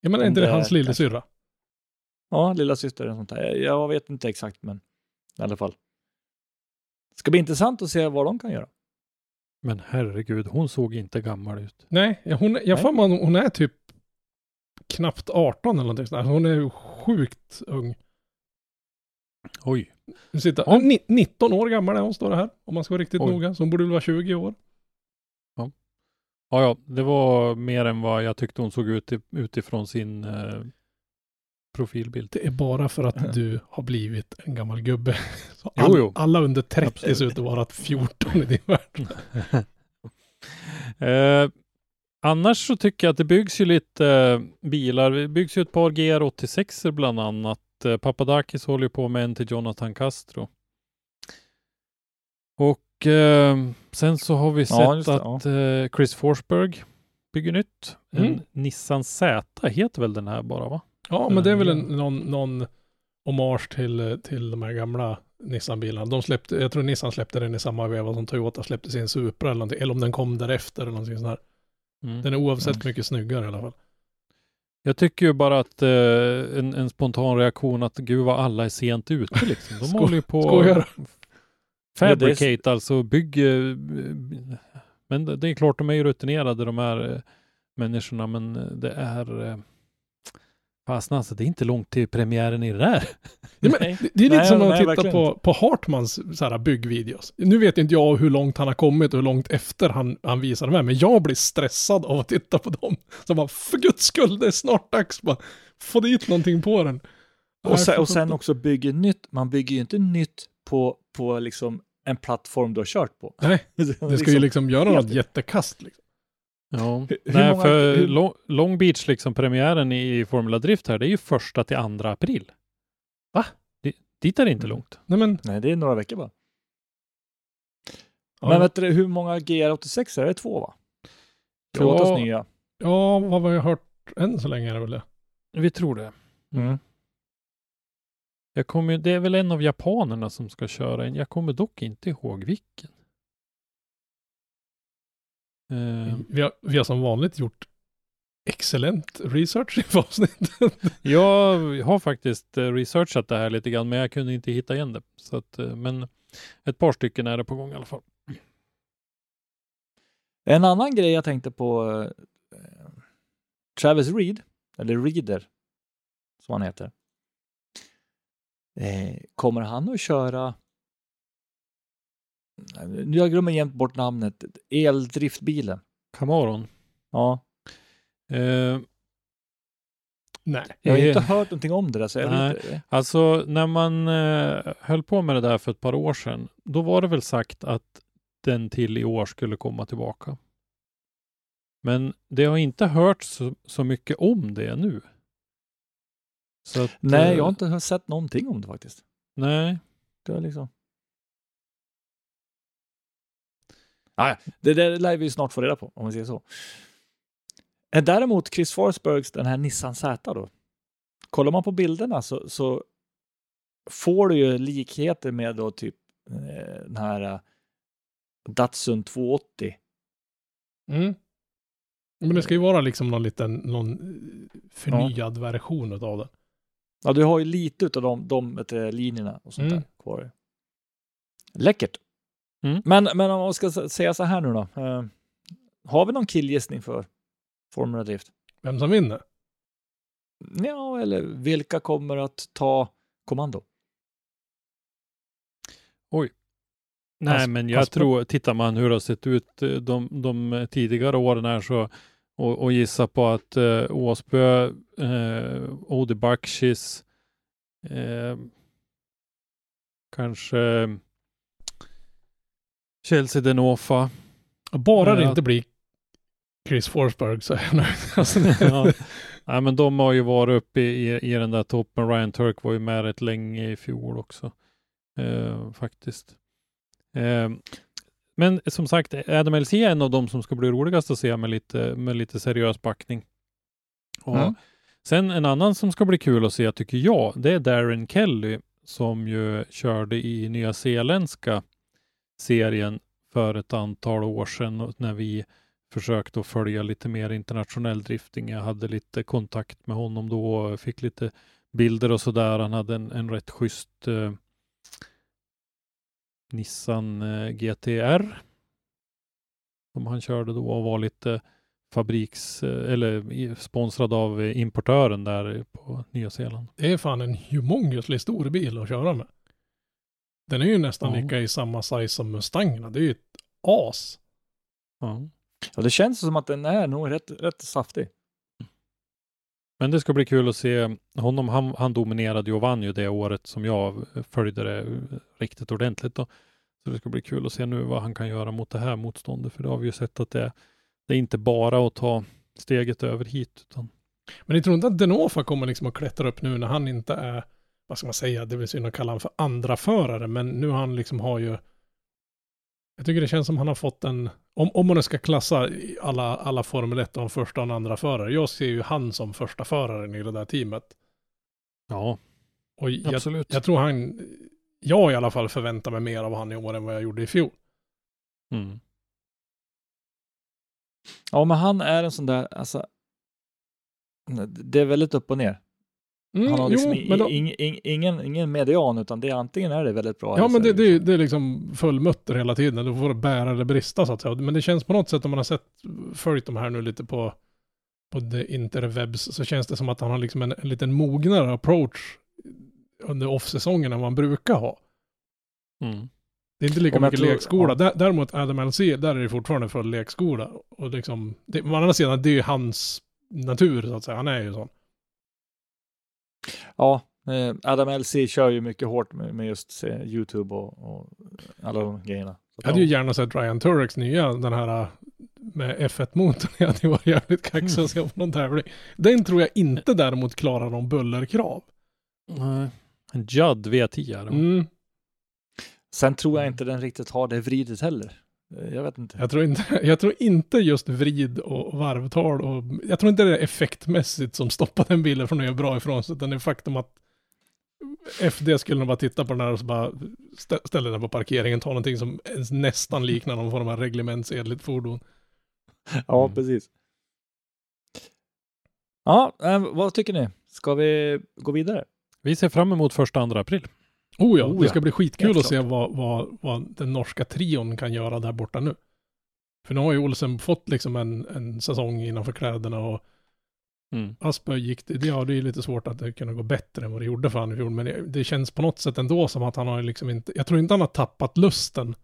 Ja men är inte det det hans lillasyrra? Ja, lilla syster eller sånt där. Jag vet inte exakt, men i alla fall. Ska bli intressant att se vad de kan göra. Men herregud, hon såg inte gammal ut. Nej, ja, hon, jag får man hon är typ knappt 18 eller någonting sånt. Hon är ju sjukt ung. Oj, sitter, Ja. ni- 19 år gammal är hon står det här. Om man ska vara riktigt Oj. noga. Så hon borde väl vara 20 år. ja, ja, det var mer än vad jag tyckte hon såg ut utifrån sin eh, profilbild. Det är bara för att du har blivit en gammal gubbe. (laughs) Så Jo, all, jo. Alla under 30 Absolut. ser ut att vara 14 i din värld. (laughs) eh, annars så tycker jag att det byggs ju lite eh, bilar. Det byggs ju ett par GR86 bland annat. Eh, Papadakis håller ju på med en till Jonathan Castro. Och eh, sen så har vi sett Ja, det, att eh, Chris Forsberg bygger nytt. En Mm. Nissan Z heter väl den här bara va? Ja, men det är väl en, Ja. någon, någon hommage till, till de här gamla Nissan-bilarna. De släppte, jag tror Nissan släppte den i samma veva som Toyota släppte sin Supra eller någonting. Eller om den kom därefter eller någonting sånt här. Mm. Den är oavsett Mm. mycket snyggare i alla fall. Jag tycker ju bara att eh, en, en spontan reaktion att gud vad alla är sent ute liksom. De (laughs) håller ju på (laughs) skojar. Fabricate alltså, bygger. Men det det är klart de är ju rutinerade de här eh, människorna men eh, det är eh, Fasen alltså, det är inte långt till premiären i det där. (laughs) Ja, men, Nej. det, är lite Nej, som när man nej, tittar på, på Hartmans så här, byggvideos. Nu vet inte jag hur långt han har kommit och hur långt efter han, han visar dem här, men jag blir stressad av att titta på dem. Så bara, för guds skull, det är snart dags bara. Få dit någonting på den. Och sen, Nej, och sen också bygger nytt. Man bygger ju inte nytt på, på liksom en plattform du har kört på. Nej, (laughs) det ska ju liksom göra något jättekast. Liksom. Ja, Hur- hur nej många- för hur- Long, Long Beach liksom premiären i Formula Drift här, det är ju första till andra april. Va? Di- Dit är det inte Mm. långt. Nej men, Nej, det är några veckor bara. ja, Men vet du hur många GR86 är det? Två va? Toyotas Ja. nya. ja, vad har jag hört än så länge är det väl det. Vi tror det. Mm. Jag kommer, det är väl en av japanerna som ska köra en. Jag kommer dock inte ihåg vilken. Eh, Vi, har, vi har som vanligt gjort excellent research i avsnittet. (laughs) jag har faktiskt eh, researchat det här lite grann, men jag kunde inte hitta igen det. Så att, eh, men ett par stycken är det på gång i alla fall. En annan grej jag tänkte på. Travis Reed, eller Reader, som han heter. Kommer han att köra jag glömmer jämt bort namnet. Eldriftbilen. Camaron. Ja. Eh, Nej. Jag har Eh, inte hört någonting om det där så jag Nej. vet. Alltså när man eh, höll på med det där för ett par år sedan, då var det väl sagt att den till i år skulle komma tillbaka. Men det har inte hört så, så mycket om det nu. Att, Nej, eh, jag har inte sett någonting om det faktiskt. Nej, Det är liksom... Ah, det där lär vi snart få reda på, om vi säger så. Eh, Däremot Chris Forsbergs, den här Nissan Z då. Kollar man på bilderna så, så får du ju likheter med då typ eh, den här eh, Datsun 280. Mm. Men det ska ju vara liksom någon liten, någon förnyad version av den. Ja, du har ju lite av de, de vet linjerna och sånt Mm. där kvar. Läckert. Mm. Men, men om man ska säga så här nu då. Eh, har vi någon killgissning för Formula Drift? Vem som vinner? Ja, eller vilka kommer att ta kommando? Nej, Pass- men jag pass tror, tittar man hur det har sett ut eh, de, de tidigare åren här så och, och gissa på att eh, Åsbö, eh, Odi Bakshis, eh, kanske Chelsea Denofa. Bara det inte blir Chris Forsberg så är jag nöjd. (laughs) Alltså, ja. Nej, men de har ju varit uppe i, i, i den där toppen. Ryan Turk var ju med rätt länge i fjol också. Eh, faktiskt. Eh, men som sagt, Adam LC är en av de som ska bli roligast att se med lite, med lite seriös backning. Och Mm. Sen en annan som ska bli kul att se tycker jag, det är Darren Kelly som ju körde i nya zeeländska serien för ett antal år sedan när vi försökte att följa lite mer internationell drifting. Jag hade lite kontakt med honom då och fick lite bilder och sådär. Han hade en, en rätt schysst eh, Nissan eh, GTR som han körde då och var lite fabriks eh, eller sponsrad av importören där på Nya Zeeland. det är fan en humongously stor bil att köra med. Den är ju nästan Ja. lika i samma size som Mustangerna. Det är ju ett as. Ja. Ja, det känns som att den är nog rätt, rätt saftig. Men det ska bli kul att se honom. Han, han dominerade ju och vann ju det året som jag följde det riktigt ordentligt. Då. Så det ska bli kul att se nu vad han kan göra mot det här motståndet. För det har vi ju sett att det, det är inte bara att ta steget över hit. Utan, Men ni tror inte att Denofa kommer liksom att klättra upp nu när han inte är, vad ska man säga, det vill synd att kalla honom för andra förare, men nu han liksom har ju, jag tycker det känns som han har fått en, om, om man nu ska klassa alla, alla Formel 1 och en första och andra förare, jag ser ju han som första föraren i det där teamet. ja, Och jag, absolut. jag tror han, jag i alla fall förväntar mig mer av han i år än vad jag gjorde i fjol. Mm. Ja, men han är en sån där, alltså. Det är väldigt upp och ner. Mm, Han har liksom jo, då, ing, ing, ingen, ingen median, utan det är antingen är det väldigt bra. Ja, men det, är det, är- det är liksom full mutter hela tiden. Du får det bära eller brista så att säga. Men det känns på något sätt om man har sett, följt de här nu lite på, på the interwebs, så känns det som att han har liksom en, en liten mognare approach under off-säsongen än vad man brukar ha. Mm. Det är inte lika mycket tror- lekskola. ja. Dä- Däremot Adam LC, där är det fortfarande full lekskola. Och liksom, det, å andra sidan, det är ju hans natur så att säga. Han är ju sån. Ja, eh, Adam LC kör ju mycket hårt med, med just eh, YouTube och, och alla de grejerna. Så att Jag hade ju gärna sett Ryan Turex nya, den här med F1-motorn. (laughs) Jag hade varit jävligt kaxig att se på någon tävling. Den tror jag inte däremot klarar någon bullerkrav. Nej. En Judd V10 är det. Mm. Sen tror jag inte den riktigt har det vridet heller. Eh, Jag vet inte. Jag, tror inte, (laughs) jag tror inte just vrid och varvtal och jag tror inte det är effektmässigt som stoppar den bilen från att göra bra ifrån sig. Utan det är faktum att FD skulle nog bara titta på den här och så bara stä- ställa den på parkeringen, ta någonting som ens nästan liknar någon form av reglementsenligt fordon. Ja, Mm. precis. Ja, eh, vad tycker ni? Ska vi gå vidare? Vi ser fram emot första andra april. Oh ja, Oh det ja. ska bli skitkul Helt att se vad, vad, vad den norska trion kan göra där borta nu. För nu har ju Olsen fått liksom en, en säsong innanför kläderna och Mm. Asperg gick det, det, ja, det är ju lite svårt att det kunde gå bättre än vad det gjorde för han i fjol, men det, det känns på något sätt ändå som att han har liksom inte, jag tror inte han har tappat lusten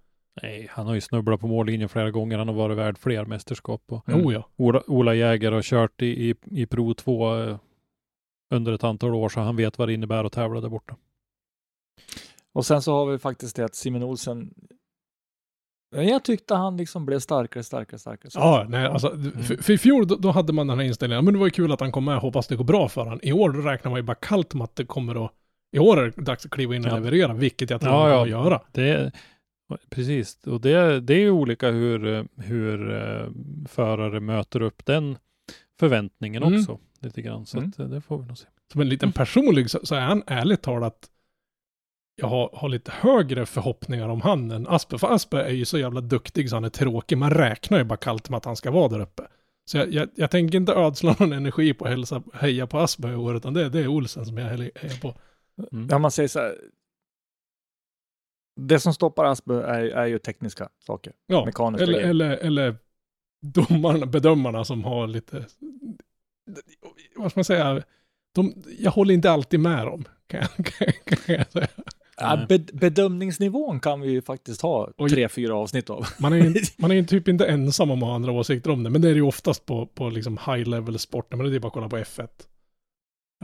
Nej, han har ju snubblat på mållinjen flera gånger. Han har varit värd fler mästerskap. Och Mm. Oh ja. Ola, Ola Jäger har kört i, i, i Pro 2 eh, under ett antal år, så han vet vad det innebär att tävla där borta. Och sen så har vi faktiskt det att Simon Olsen, jag tyckte han liksom blev starkare, starkare, starkare. Ja, nej, alltså, för, för i fjol då, då hade man den här inställningen, men det var ju kul att han kom med, hoppas det går bra för han. I år räknar man ju bara kallt med att det kommer att, i år är det dags att kliva in och Ja. leverera, vilket jag tror Ja, han ja. kommer att göra. Det, precis, och det, det är ju olika hur, hur eh, förare möter upp den förväntningen Mm. också. Lite grann, så Mm. att, eh, det får vi nog se. Som en liten personlig så, så är han ärligt talat, jag har, har lite högre förhoppningar om han än Asper. För Asper är ju så jävla duktig så han är tråkig. Man räknar ju bara kallt med att han ska vara där uppe. Så jag, jag, jag tänker inte ödsla någon energi på att hälsa, heja på Asper i år, utan det, det är Olsen som jag hejar på. Mm. Ja, man säger så här. Det som stoppar Asbö är, är ju tekniska saker. Ja, Mekaniska eller, grejer. eller, eller domarna, bedömarna som har lite, vad ska man säga, de, jag håller inte alltid med dem, kan jag, kan, (laughs) kan jag säga. Ja, bed, bedömningsnivån kan vi ju faktiskt ha tre, fyra avsnitt av. Man är ju (laughs) man är ju typ inte ensam om att ha andra åsikter om det, men det är det ju oftast på, på liksom high level sporten, men det är bara att kolla på F1.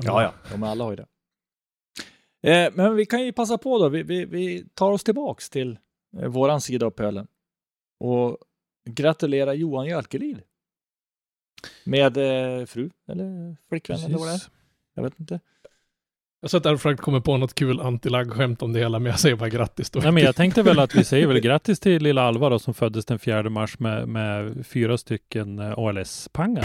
Ja, ja, de alla har ju det. Eh, men vi kan ju passa på då, vi, vi, vi tar oss tillbaks till eh, våran sida av pölen och gratulerar Johan Jalkelid. Med eh, fru eller flickvän eller vad det är. Jag vet inte. Jag satt där och försökte komma på något kul antilaggskämt om det hela, men jag säger bara grattis då. Nej, men jag (laughs) tänkte väl att vi säger väl grattis till lilla Alva då, som föddes den 4 mars med, med fyra stycken eh, ALS-pangar.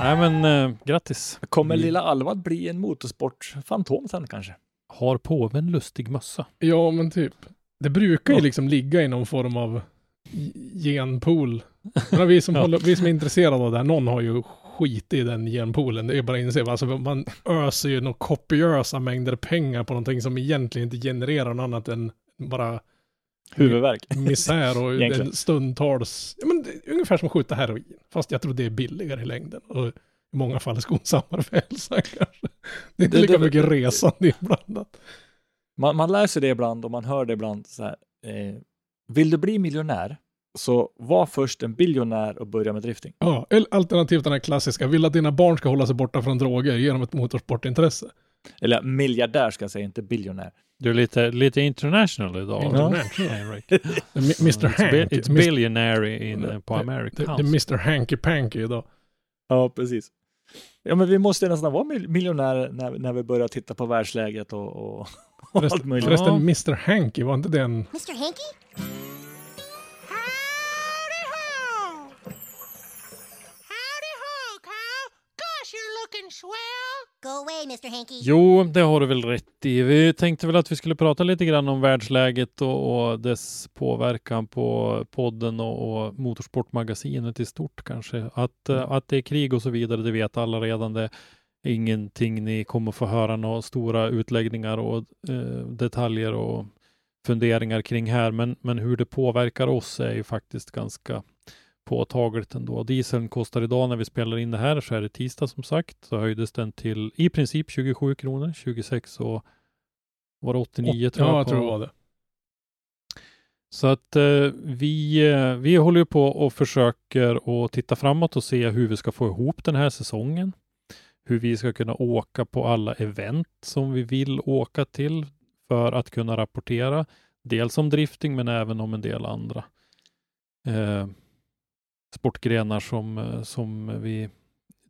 Nej men eh, grattis. Kommer Vi lilla Alva att bli en motorsportfantom sen kanske? Har påven lustig mössa? Ja, men typ. Det brukar ju Ja. liksom ligga i någon form av genpool. Men vi, som Ja. håller, vi som är intresserade av det här, någon har ju skit i den genpoolen. Det är bara att inse, alltså man öser ju några kopiösa mängder pengar på någonting som egentligen inte genererar något annat än bara Huvudvärk. misär och (laughs) en stundtals, ja men det är ungefär som att skjuta heroin. Fast jag tror det är billigare i längden. Och i många fall skonsammare för hälsan (laughs) kanske. Det är inte Det- lika det- mycket resande inblandat. Man, man läser det ibland och man hör det ibland så här. Eh, vill du bli miljonär så var först en biljonär och börja med drifting. Ja, eller alternativt den här klassiska, vill att dina barn ska hålla sig borta från droger genom ett motorsportintresse. Eller miljardär ska jag säga, inte biljonär. Du är lite, lite international idag. International. Mi- Mr It's, (laughs) Hank. it's Mr. billionaire in, på Det, American. det är Mr Hanky Panky idag. Ja, precis. Ja, men vi måste nästan vara mil- miljonärer när, när vi börjar titta på världsläget och, och, och allt möjligt. förresten Mr Hanky, var inte det en... Mr. Hanky? Jo, det har du väl rätt i. Vi tänkte väl att vi skulle prata lite grann om världsläget och, och dess påverkan på podden och, och Motorsportmagasinet i stort kanske. Att, eh, att det är krig och så vidare, det vet alla redan. Det är ingenting ni kommer få höra några stora utläggningar och eh, detaljer och funderingar kring här. Men, men hur det påverkar oss är ju faktiskt ganska påtagligt ändå. Dieseln kostar idag när vi spelar in det här, så är det tisdag som sagt, så höjdes den till i princip 27 kronor, 26 och var det 89 tror Ja, jag. jag på- tror det var det. Så att eh, vi, eh, vi håller ju på och försöker att titta framåt och se hur vi ska få ihop den här säsongen. Hur vi ska kunna åka på alla event som vi vill åka till för att kunna rapportera. Dels om drifting men även om en del andra eh, sportgrenar som, eh, som vi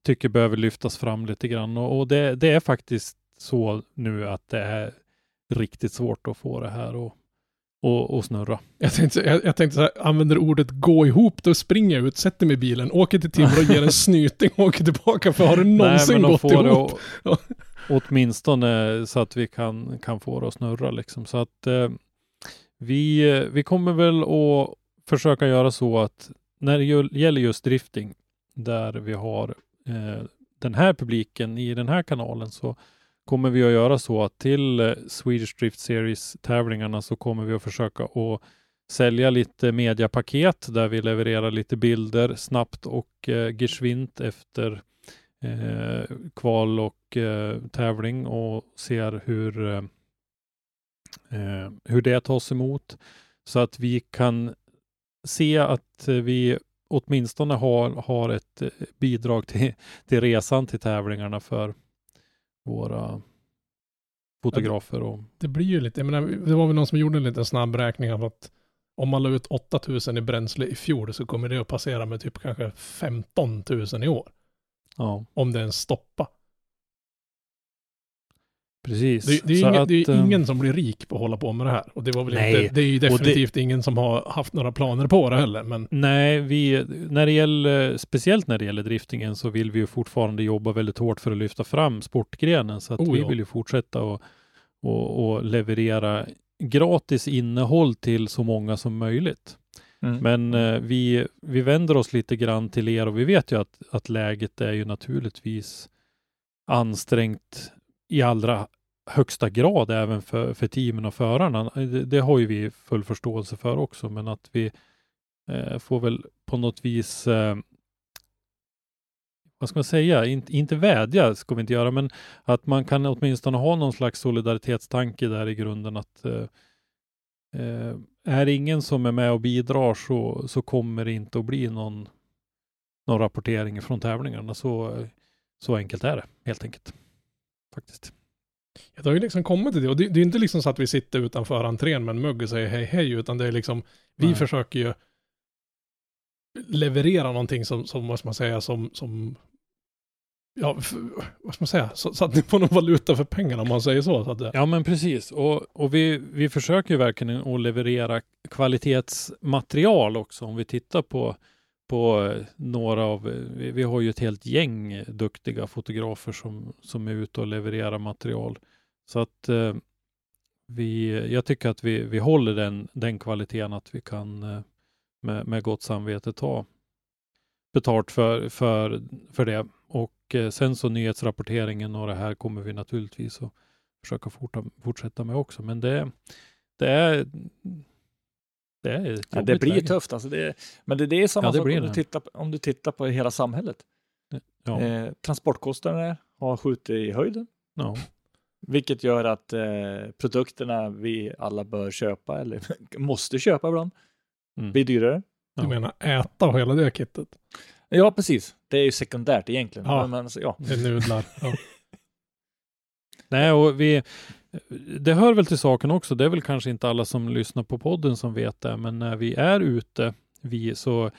tycker behöver lyftas fram lite grann. Och, och det, det är faktiskt så nu att det är riktigt svårt att få det här att och, och snurra. Jag tänkte, jag, jag tänkte så här, använder ordet gå ihop, då springer jag ut, sätter mig i bilen, åker till Timrå, ger en (laughs) snyting och åker tillbaka. För har det någonsin de gått ihop? det å- åtminstone så att vi kan, kan få det att snurra liksom. Så att eh, vi, eh, vi kommer väl att försöka göra så att när det gäller just drifting, där vi har eh, den här publiken i den här kanalen, så kommer vi att göra så att till eh, Swedish Drift Series-tävlingarna så kommer vi att försöka att sälja lite mediapaket där vi levererar lite bilder snabbt och eh, geschwint efter eh, kval och eh, tävling och ser hur, eh, eh hur det tas emot. Så att vi kan se att vi åtminstone har, har ett eh, bidrag till, till resan till tävlingarna för våra fotografer. Och, Det blir ju lite, jag menar, det var väl någon som gjorde en liten snabbräkning av att om man la ut 8000 i bränsle i fjol så kommer det att passera med typ kanske 15 000 i år. ja, Om det ens stoppar. Precis. Det, det är, ingen, att, det är eh, ingen som blir rik på att hålla på med det här. Och det var väl Nej, inte, det är ju det- definitivt ingen som har haft några planer på det heller. Men Nej, vi, när det gäller, speciellt när det gäller driftingen så vill vi ju fortfarande jobba väldigt hårt för att lyfta fram sportgrenen. Så att Oh, vi ja. vill ju fortsätta och, och, och leverera gratis innehåll till så många som möjligt. Mm. Men eh, vi, vi vänder oss lite grann till er och vi vet ju att, att läget är ju naturligtvis ansträngt i allra högsta grad även för, för teamen och förarna. Det, det har ju vi full förståelse för också, men att vi eh, får väl på något vis eh, vad ska man säga, In, inte vädja ska vi inte göra, men att man kan åtminstone ha någon slags solidaritetstanke där i grunden att eh, eh är det ingen som är med och bidrar så, så kommer det inte att bli någon, någon rapportering från tävlingarna. Så, så enkelt är det helt enkelt. Faktiskt det har ju liksom kommit till det. Och det, det är inte liksom så att vi sitter utanför entrén med en mugg och säger hej hej, utan det är liksom, vi Nej. försöker ju leverera någonting som, som vad ska man säga, som, som ja, f- vad ska man säga, så, så att ni får någon valuta för pengarna om man säger så. så att det, Ja men precis och, och vi, vi försöker ju verkligen att leverera kvalitetsmaterial också. Om vi tittar på, på eh, några av, eh, vi, vi har ju ett helt gäng eh, duktiga fotografer som, som är ute och levererar material. Så att eh, vi, jag tycker att vi, vi håller den, den kvaliteten att vi kan eh, med, med gott samvete ta betalt för, för, för det. Och eh, sen så nyhetsrapporteringen och det här kommer vi naturligtvis att försöka forta, fortsätta med också. Men det, det är det, är Ja, det blir läge. tufft. Alltså det, men det, det är samma Ja, det sak om du, tittar, på- om du tittar på hela samhället. Ja, Eh, transportkostnaderna har skjutit i höjden, ja. vilket gör att eh, produkterna vi alla bör köpa, eller (laughs) måste köpa ibland, Mm. blir dyrare. Du Ja. menar äta och hela det kittet? Ja, precis. Det är ju sekundärt egentligen. Ja. Men, men, alltså, ja. Det är nudlar. Ja. (laughs) Nej, och vi, det hör väl till saken också. Det är väl kanske inte alla som lyssnar på podden som vet det, men när vi är ute, vi, så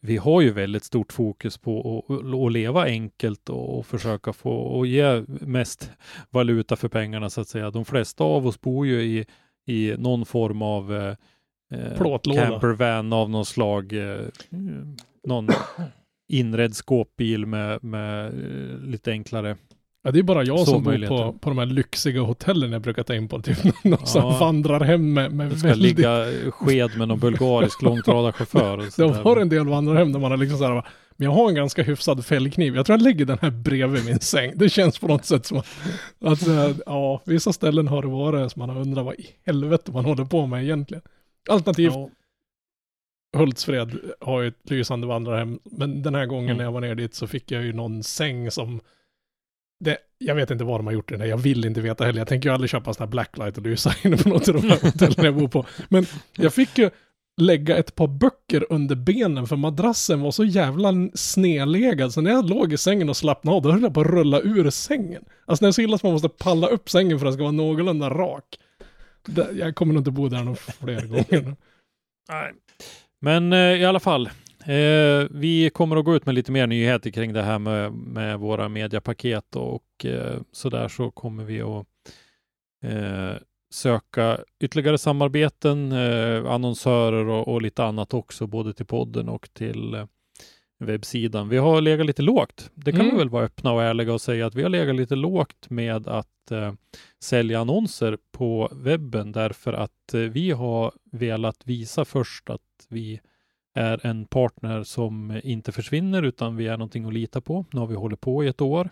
vi har ju väldigt stort fokus på att, leva enkelt och, och försöka få och ge mest valuta för pengarna så att säga. De flesta av oss bor ju i, i någon form av eh, eh, Plåtlåda. campervan av någon slag. Eh, någon inredd skåpbil med, med eh, lite enklare Ja, det är bara jag som bor på, på de här lyxiga hotellen jag brukar ta in på. Typ (laughs) någon som Ja. vandrar hem med, med Det ska väldigt... ligga sked med någon bulgarisk långtradarchaufför. (laughs) sådär. var en del vandrarhem där man har liksom så här, men jag har en ganska hyfsad fällkniv. Jag tror jag lägger den här bredvid min säng. Det känns på något sätt som att, att eh, ja, vissa ställen har det varit som man har undrat vad i helvete man håller på med egentligen. Alternativt Ja, Hultsfred har ju ett lysande vandrarhem, men den här gången Mm. när jag var ner dit så fick jag ju någon säng som det, jag vet inte vad de har gjort i den här, jag vill inte veta heller. Jag tänker ju aldrig köpa en sån här blacklight och lysa (laughs) inne på något av de här hotellen jag bor på. Men jag fick ju lägga ett par böcker under benen för madrassen var så jävla snedlegad så när jag låg i sängen och slappnade av då höll jag på att rulla ur sängen. Alltså när det är så illa att man måste palla upp sängen för att den ska vara någorlunda rak. Jag kommer nog inte bo där några fler gånger. nej. Men eh, i alla fall, eh, vi kommer att gå ut med lite mer nyheter kring det här med, med våra mediapaket och eh, sådär så kommer vi att eh, söka ytterligare samarbeten, eh, annonsörer och, och lite annat också, både till podden och till eh, webbsidan. Vi har legat lite lågt. Det kan Mm. vi väl vara öppna och ärliga och säga att vi har legat lite lågt med att eh, sälja annonser på webben därför att eh, vi har velat visa först att vi är en partner som inte försvinner utan vi är någonting att lita på. Nu har vi hållit på i ett år.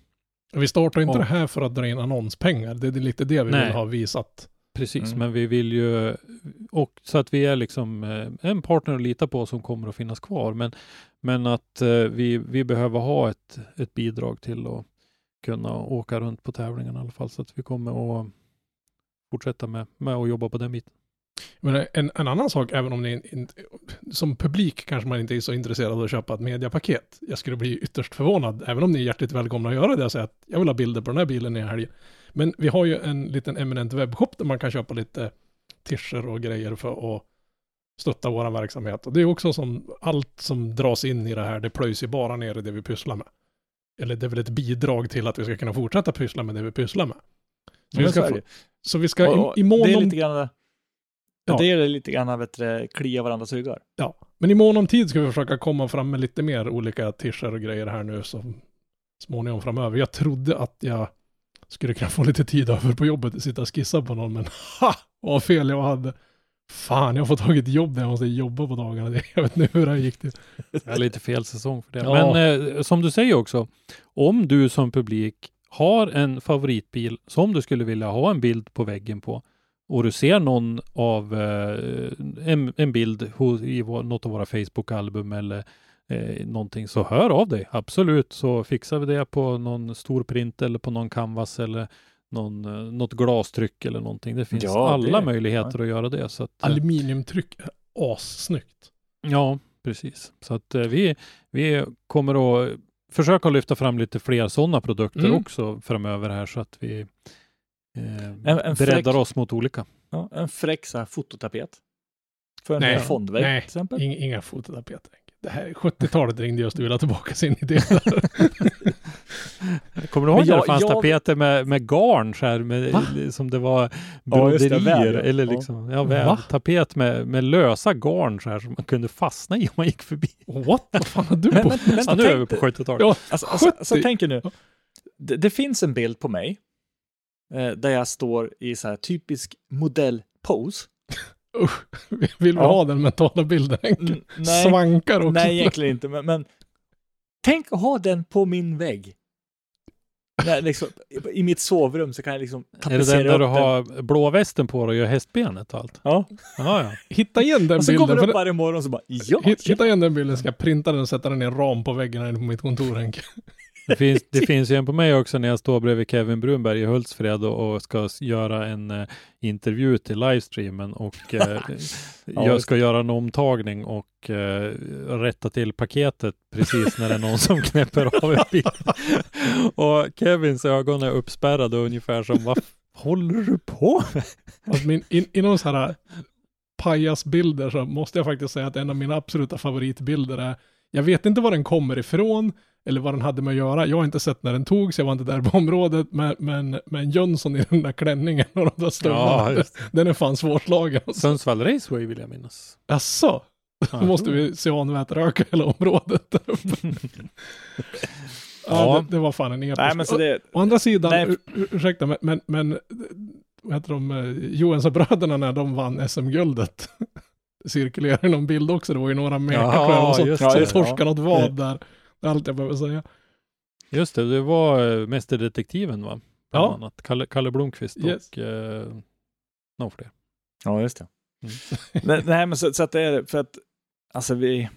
Vi startar inte Ja. det här för att dra in annonspengar. Det är lite det vi Nej. vill ha visat. Precis, Mm. men vi vill ju och så att vi är liksom eh, en partner att lita på som kommer att finnas kvar. Men, Men att eh, vi, vi behöver ha ett, ett bidrag till att kunna åka runt på tävlingen i alla fall. Så att vi kommer att fortsätta med, med att jobba på den biten. Men en, en annan sak, även om ni inte, som publik kanske man inte är så intresserad av att köpa ett mediapaket. Jag skulle bli ytterst förvånad, även om ni är hjärtligt välkomna att göra det och säga att jag vill ha bilder på den här bilen i helgen. Men vi har ju en liten eminent webbshop där man kan köpa lite tischer och grejer för att stötta vår verksamhet. Och det är också som allt som dras in i det här, det plöjs ju bara ner i det vi pysslar med. Eller det är väl ett bidrag till att vi ska kunna fortsätta pyssla med det vi pysslar med. Så, vi, ska få, så vi ska i, i mån det är om Ja. det är lite grann vet du, klia varandras ryggar. Ja, men i mån om tid ska vi försöka komma fram med lite mer olika tischer och grejer här nu så småningom framöver. Jag trodde att jag skulle kunna få lite tid över på jobbet och sitta och skissa på någon, men (laughs) ha! Vad fel jag hade. Fan, jag har fått tagit jobb där jag måste jobba på dagarna. (laughs) Jag vet inte hur det här gick till. Det är lite fel säsong för det. Ja. Men eh, som du säger också, om du som publik har en favoritbil som du skulle vilja ha en bild på väggen på och du ser någon av eh, en, en bild hos, i vår, något av våra Facebook-album eller eh, någonting så hör av dig. Absolut, så fixar vi det på någon stor print eller på någon canvas eller någon, eh, något glastryck eller någonting. Det finns Ja, alla det- möjligheter att göra det. Så att, eh, Aluminiumtryck är assnyggt. Ja, precis. Så att eh, vi, vi kommer att försöka lyfta fram lite fler sådana produkter Mm. också framöver här så att vi eh, En- en breddar fräck- oss mot olika. Ja, en fräck så här fototapet. För en Nej, fondvägg nej. till exempel. Inga, inga fototapeter. Det här 70-talet (laughs) ringde just och ville ha tillbaka sin idé. (laughs) Kommer du ihåg Men när det fanns jag- tapeter med, med garn så här, med, Va? som det var Ja, just det, broderier ja. eller Ja. liksom, ja, Va? väv, tapet med, med lösa garn så här som man kunde fastna i om man gick förbi. What? Vad fan har du Men, på? men, vänta, Ja, nu är vi tänk på dig- 70-talet. Ja, Alltså, alltså, alltså 70. tänk er nu. Det, det finns en bild på mig eh, där jag står i så här typisk modellpose. (laughs) Usch, vill vi Ja. ha den mentala bilden? Mm, (laughs) nej, Svankar också. nej, egentligen inte. Men, men tänk att ha den på min vägg. Nej, liksom, I mitt sovrum så kan jag liksom Är det tapetsera den där upp du den. har blå västen på dig och gör hästbenet och allt? Ja. Ja, ja. Hitta igen den Och så bilden. kommer du upp varje morgon och så bara ja, Hit- Hitta igen den bilden, ska jag printa den och sätta den i en ram på väggen här på mitt kontor Henke. Det finns, det (laughs) finns ju en på mig också när jag står bredvid Kevin Brunberg i Hultsfred och, och ska göra en eh, intervju till livestreamen och eh, (laughs) jag just ska göra en omtagning och eh, rätta till paketet precis när det är någon som knäpper av en bil. (laughs) och Kevins ögon är uppspärrade ungefär som vad håller du på med? Alltså min, in, inom så här pajasbilder så måste jag faktiskt säga att en av mina absoluta favoritbilder är, jag vet inte var den kommer ifrån eller vad den hade med att göra. Jag har inte sett när den togs, jag var inte där på området, men, men, men Jönsson i den där klänningen och de där stövlarna, just den är fan svårslagen. Alltså. Sundsvall Raceway vill jag minnas. Jaså? Ja, Då måste vi cyanvätröka hela området där uppe. (laughs) ja, Ja. det, det var fan en episk. Nej, men så det, Å andra sidan, Nej. ur, ur, ursäkta, men, men, men vad heter de, eh, Johansson-bröderna när de vann SM-guldet. (laughs) Det cirkulerar någon bild också, det var ju några mekar Ja, som, just som det. torskade något vad där. Det är allt jag behöver säga. Just det, det var eh, Mästerdetektiven va? Bland Ja. annat. Kalle, Kalle Blomqvist Yes. och eh, någon fler. ja, just det. Mm. (laughs) nej, nej, men så, så att det är för att, alltså vi,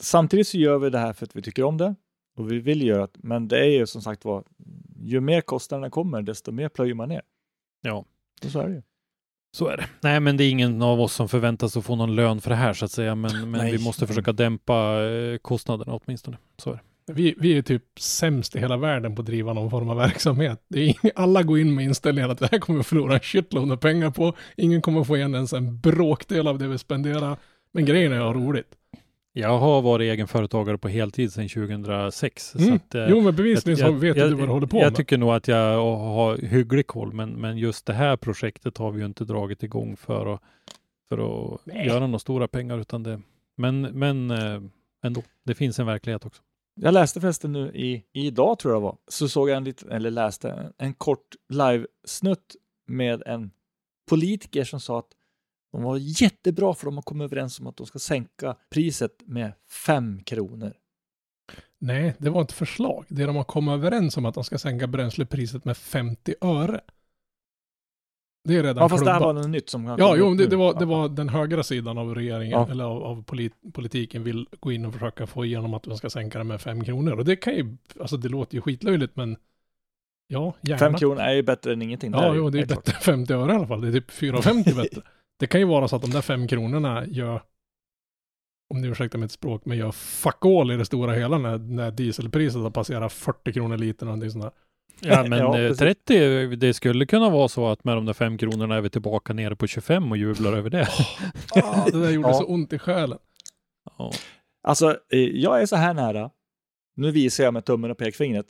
samtidigt så gör vi det här för att vi tycker om det och vi vill göra det, men det är ju som sagt var, ju mer kostnaderna kommer, desto mer plöjer man ner. Ja. Och så är det ju. Så är det. Nej, men det är ingen av oss som förväntas att få någon lön för det här så att säga, men, men vi måste försöka dämpa eh, kostnaderna åtminstone. Så är det. Vi, vi är typ sämst i hela världen på att driva någon form av verksamhet. Är alla går in med inställningen att det här kommer vi förlora en shitload med pengar på. Ingen kommer få igen ens en bråkdel av det vi spenderar. Men grejen är att ha roligt. Jag har varit egenföretagare på heltid sedan 2006. Så Mm. att, eh, jo, men bevisligen så jag- vet jag- du vad du håller på Jag med. tycker nog att jag har hygglig koll, men, men just det här projektet har vi ju inte dragit igång för att, för att Nej. göra några stora pengar, utan det, men, men eh, ändå, det finns en verklighet också. Jag läste förresten nu i, idag tror jag det var, så såg jag en liten, eller läste en, en kort live-snutt med en politiker som sa att de var jättebra för de har kommit överens om att de ska sänka priset med fem kronor. Nej, det var ett förslag. Det de har kommit överens om att de ska sänka bränslepriset med 50 öre. Det är redan Ja, fast det här klubbat. var något nytt som Ja, jo, det, det, var, det var den högra sidan av regeringen, Ja. eller av, av polit, politiken vill gå in och försöka få igenom att man ska sänka det med fem kronor. Och det kan ju, alltså det låter ju skitlöjligt, men ja, gärna. Fem kronor är ju bättre än ingenting. Ja, ju jo, det är klart. bättre än 50 öre i alla fall. Det är typ 4,50 (laughs) bättre. Det kan ju vara så att de där fem kronorna gör, om ni ursäktar mitt språk, men gör fuck all i det stora hela när, när dieselpriset har passerat 40 kronor liter och någonting sånt där. Ja, (laughs) men Ja, eh, precis. 30, det skulle kunna vara så att med de där fem kronorna är vi tillbaka nere på 25 och jublar över det. Ah, det där gjorde (laughs) Ja. så ont i själen. Ja. Alltså, eh, jag är så här nära. Nu visar jag med tummen och pekfingret.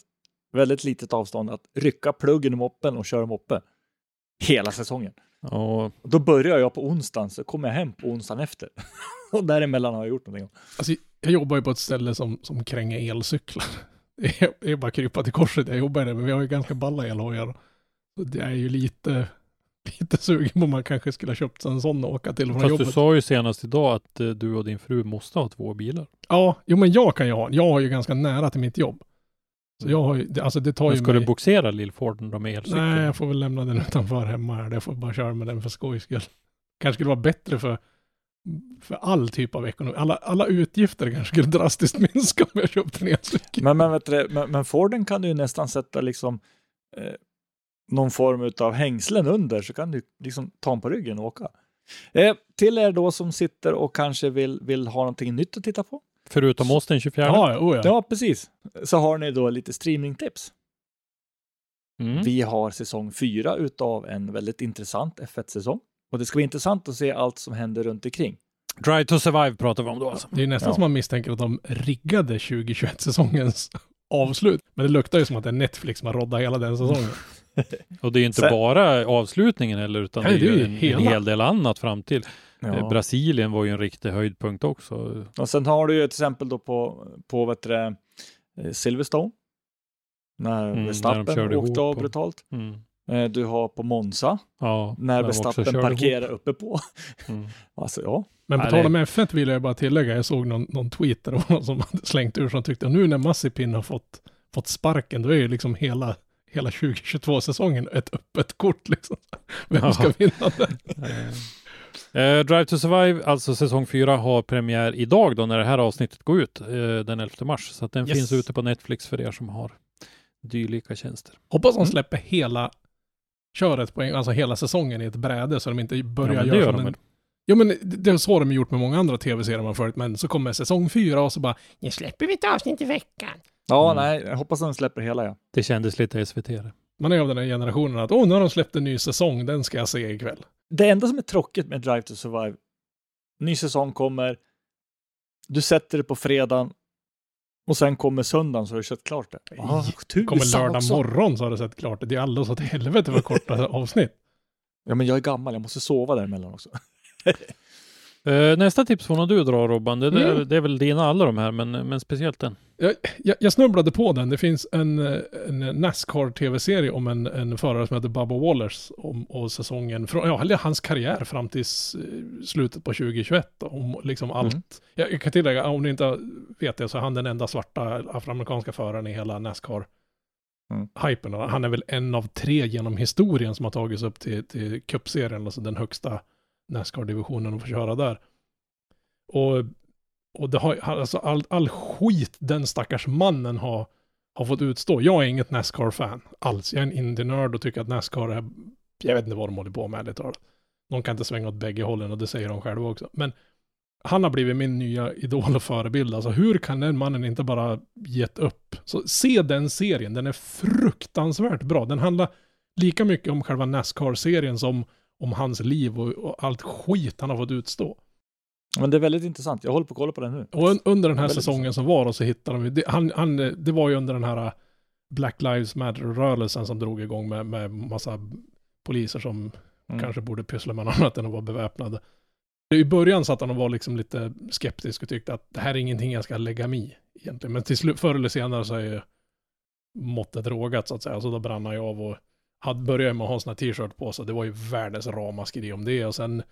Väldigt litet avstånd att rycka pluggen i moppen och köra moppe. Hela säsongen. Och då börjar jag på onsdagen, så kommer jag hem på onsdagen efter. (laughs) och däremellan har jag gjort någonting. Alltså, jag jobbar ju på ett ställe som, som kränger elcyklar. (laughs) Det är, det är bara krypa till korset, jag jobbar där, men vi har ju ganska balla elhojar. Så det är ju lite, (laughs) lite sugen på om man kanske skulle ha köpt en sån och åka till från fast du jobbet. sa ju senast idag att eh, du och din fru måste ha två bilar. Ja, jo men jag kan ju ha, jag har ju ganska nära till mitt jobb. Så jag har ju, det- alltså det tar Men ju ska mig... du boxera Lillforden då med elcykel? Nej, jag får väl lämna den utanför hemma här. Jag får bara köra med den för skojs skull. Kanske skulle vara bättre för, för all typ av ekonomi. Alla, alla utgifter kanske skulle drastiskt (laughs) minska om jag köpte en elcykel. Men, men, vet du, men, men Forden kan du ju nästan sätta liksom eh, någon form av hängslen under så kan du liksom ta den på ryggen och åka. Eh, till er då som sitter och kanske vill, vill ha någonting nytt att titta på. Förutom oss den 24. Ja, ja, oh ja. Ja, precis. Så har ni då lite streamingtips. Mm. Vi har säsong fyra utav en väldigt intressant F1-säsong. Och det ska bli intressant att se allt som händer runt omkring. Drive to survive pratar vi om då alltså. Det är ju nästan Ja. som man misstänker att de riggade 2021-säsongens (laughs) avslut. Men det luktar ju som att det är Netflix som har roddat hela den säsongen. (laughs) Och det är inte Sen- bara avslutningen heller, utan Nej, det är det är ju ju en, hela. en hel del annat fram till. Eh, Ja. Brasilien var ju en riktig höjdpunkt också. Och sen har du ju till exempel då på, på vet du, det, eh, Silverstone. När Mm, Verstappen åkte ihop av brutalt. Mm. Eh, Du har på Monza, Ja, när Verstappen parkerar uppe på. ihop. Mm. (laughs) Alltså ja, Men på tal det- om F1 vill jag bara tillägga, jag såg någon, någon tweet där det (laughs) någon som hade slängt ur som tyckte att nu när Massipin har fått, fått sparken, då är ju liksom hela, hela 2022-säsongen ett öppet kort liksom. (laughs) Vem ska vinna den? Eh, Drive to Survive, alltså säsong 4, har premiär idag då när det här avsnittet går ut, eh, den 11 mars. Så att den Yes. finns ute på Netflix för er som har dylika tjänster. Hoppas de Mm. släpper hela köret på en, alltså hela säsongen i ett bräde så de inte börjar Ja, göra gör som de en... Jo men det, är så de har gjort med många andra tv-serier man följt, men så kommer säsong fyra och så bara, nu släpper vi ett avsnitt i veckan. ja Mm. nej, jag hoppas de släpper hela ja. Det kändes lite SVT. det. Man är av den här generationen att, åh, nu har de släppt en ny säsong, den ska jag se ikväll. Det enda som är tråkigt med Drive to Survive, ny säsong kommer, du sätter det på fredagen och sen kommer söndagen så har du sett klart det. Ah, Kommer lördag också. morgon så har du sett klart det. Det är alldeles åt helvete för korta (laughs) avsnitt. Ja, men jag är gammal, jag måste sova däremellan också. (laughs) Eh, nästa tips får nog du dra Robban. Det, det, Mm. det är väl dina alla de här, men, men speciellt den. Jag, jag, jag snubblade på den. Det finns en, eh, en Nascar-tv-serie om en, en förare som heter Bubba Wallace om, och säsongen, från, ja, eller hans karriär fram till s- slutet på 2021. då, Om liksom allt. Mm. Jag, jag kan tillägga, om ni inte vet det, så är han den enda svarta afroamerikanska föraren i hela Nascar. Mm. Hypen. Han är väl en av tre genom historien som har tagits upp till, till cupserien, alltså den högsta Nascar-divisionen och få köra där. Och, och det har, alltså all, all skit den stackars mannen har, har fått utstå. Jag är inget Nascar-fan alls. Jag är en indie-nörd och tycker att Nascar är, jag vet inte vad de håller på med ärligt talat. De kan inte svänga åt bägge hållen och det säger de själva också. Men han har blivit min nya idol och förebild. Alltså hur kan den mannen inte bara gett upp? Så se den serien, den är fruktansvärt bra. Den handlar lika mycket om själva Nascar-serien som om hans liv och, och allt skit han har fått utstå. Men det är väldigt intressant, jag håller på att kolla på den nu. Och un, under den här säsongen som var och så hittade de ju- det, han, han, det var ju under den här Black Lives Matter-rörelsen som drog igång med, med massa poliser som Mm. kanske borde pyssla med något annat än att vara beväpnade. I början satt han och var liksom lite skeptisk och tyckte att det här är ingenting jag ska lägga mig i egentligen. Men till slut, förr eller senare så är ju måttet rågat så att säga. Så då brann han ju av och hade, började med att ha en sån här t-shirt på sig. Det var ju världens ramaskri om det. Och sen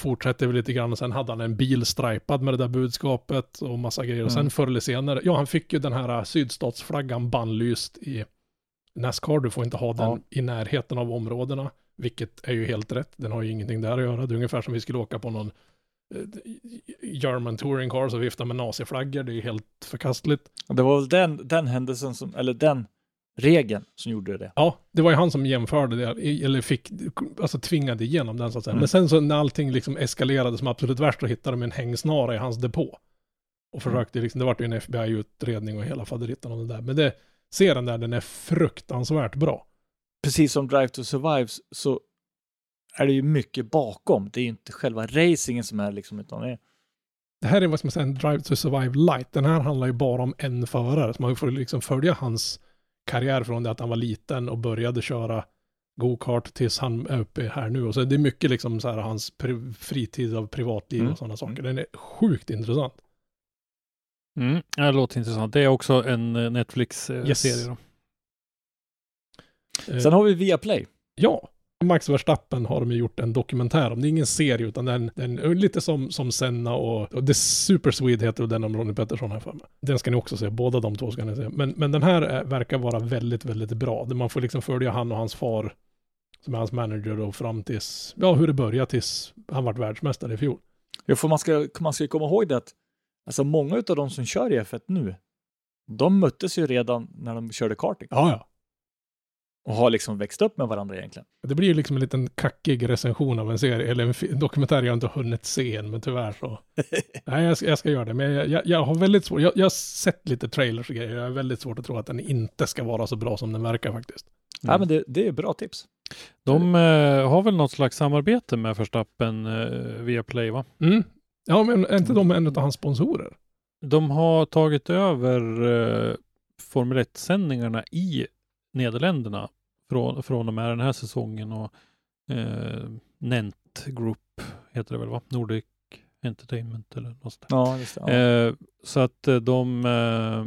fortsatte vi lite grann och sen hade han en bil stripad med det där budskapet och massa grejer. Och sen Mm. förr eller senare, ja han fick ju den här sydstatsflaggan bannlyst i Nascar. Du får inte ha den Ja. i närheten av områdena. Vilket är ju helt rätt. Den har ju ingenting där att göra. Det är ungefär som vi skulle åka på någon eh, German touring car och vifta med naziflaggor. Det är ju helt förkastligt. Det var väl den, den händelsen som, eller den regeln som gjorde det. Ja, det var ju han som jämförde det, eller fick, alltså tvingade igenom den så att säga. Mm. Men sen så när allting liksom eskalerade som absolut värst, så hittade de en hängsnara i hans depå. Och försökte liksom, det var ju en FBI-utredning och hela faderittan och det där. Men det, serien där, den är fruktansvärt bra. Precis som Drive to Survive så är det ju mycket bakom. Det är ju inte själva racingen som är liksom, utan det är Det här är vad ska man säga, en Drive to Survive light. Den här handlar ju bara om en förare. Så man får liksom följa hans karriär från det att han var liten och började köra go-kart tills han är uppe här nu. Och så det är mycket liksom så här hans fritid av privatliv Mm. och sådana saker. Den är sjukt intressant. Mm, det låter intressant. Det är också en eh, Netflix-serie. Yes. då. Eh, Sen har vi Viaplay. Ja, Max Verstappen har de ju gjort en dokumentär om. Det är ingen serie utan den, den lite som, som Senna och, och The Super Swede heter den om Ronnie Pettersson här för mig. Den ska ni också se, båda de två ska ni se. Men, men den här är, verkar vara väldigt, väldigt bra. Man får liksom följa han och hans far som är hans manager och fram tills, ja hur det började tills han vart världsmästare i fjol. Ja, för man ska, man ska komma ihåg det att alltså många av de som kör i F1 nu, de möttes ju redan när de körde karting Ja, ja. Och har liksom växt upp med varandra egentligen. Det blir ju liksom en liten kackig recension av en serie, eller en dokumentär jag inte hunnit se än, men tyvärr så. (laughs) Nej, jag ska, jag ska göra det, men jag, jag, jag har väldigt svårt, jag, jag har sett lite trailers och grejer, jag har väldigt svårt att tro att den inte ska vara så bra som den verkar faktiskt. Ja, men det, det är bra tips. De eh, har väl något slags samarbete med Verstappen eh, via Play, va? Mm. Ja, men är inte de en av hans sponsorer? De har tagit över eh, Formel 1-sändningarna i Nederländerna från, från och med den här säsongen och eh, Nent Group heter det väl, va? Nordic Entertainment eller något sånt. Ja, just det. Ja. Eh, så att eh, de eh,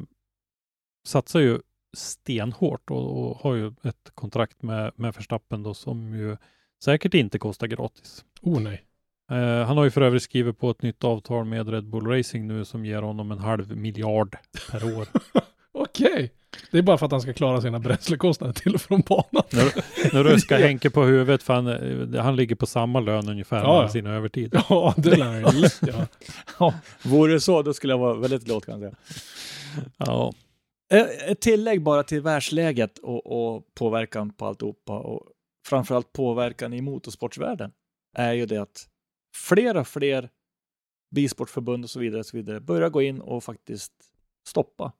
satsar ju stenhårt och, och har ju ett kontrakt med, med Verstappen då som ju säkert inte kostar gratis. Oh nej. Eh, han har ju för övrigt skrivit på ett nytt avtal med Red Bull Racing nu som ger honom en halv miljard per år. (laughs) Okej. Det är bara för att han ska klara sina bränslekostnader till och från banan. nu ruskar (laughs) Henke på huvudet för han, eh, han ligger på samma lön ungefär Ja, ja. med sin övertid. Ja, det lär han ju göra. (laughs) Ja, vore det så, då skulle jag vara väldigt glad kan jag säga. Ja, Eh, Ett tillägg bara till världsläget och, och påverkan på alltihopa och framförallt påverkan i motorsportsvärlden är ju det att fler och fler bisportförbund och så vidare, och så vidare börjar gå in och faktiskt stoppa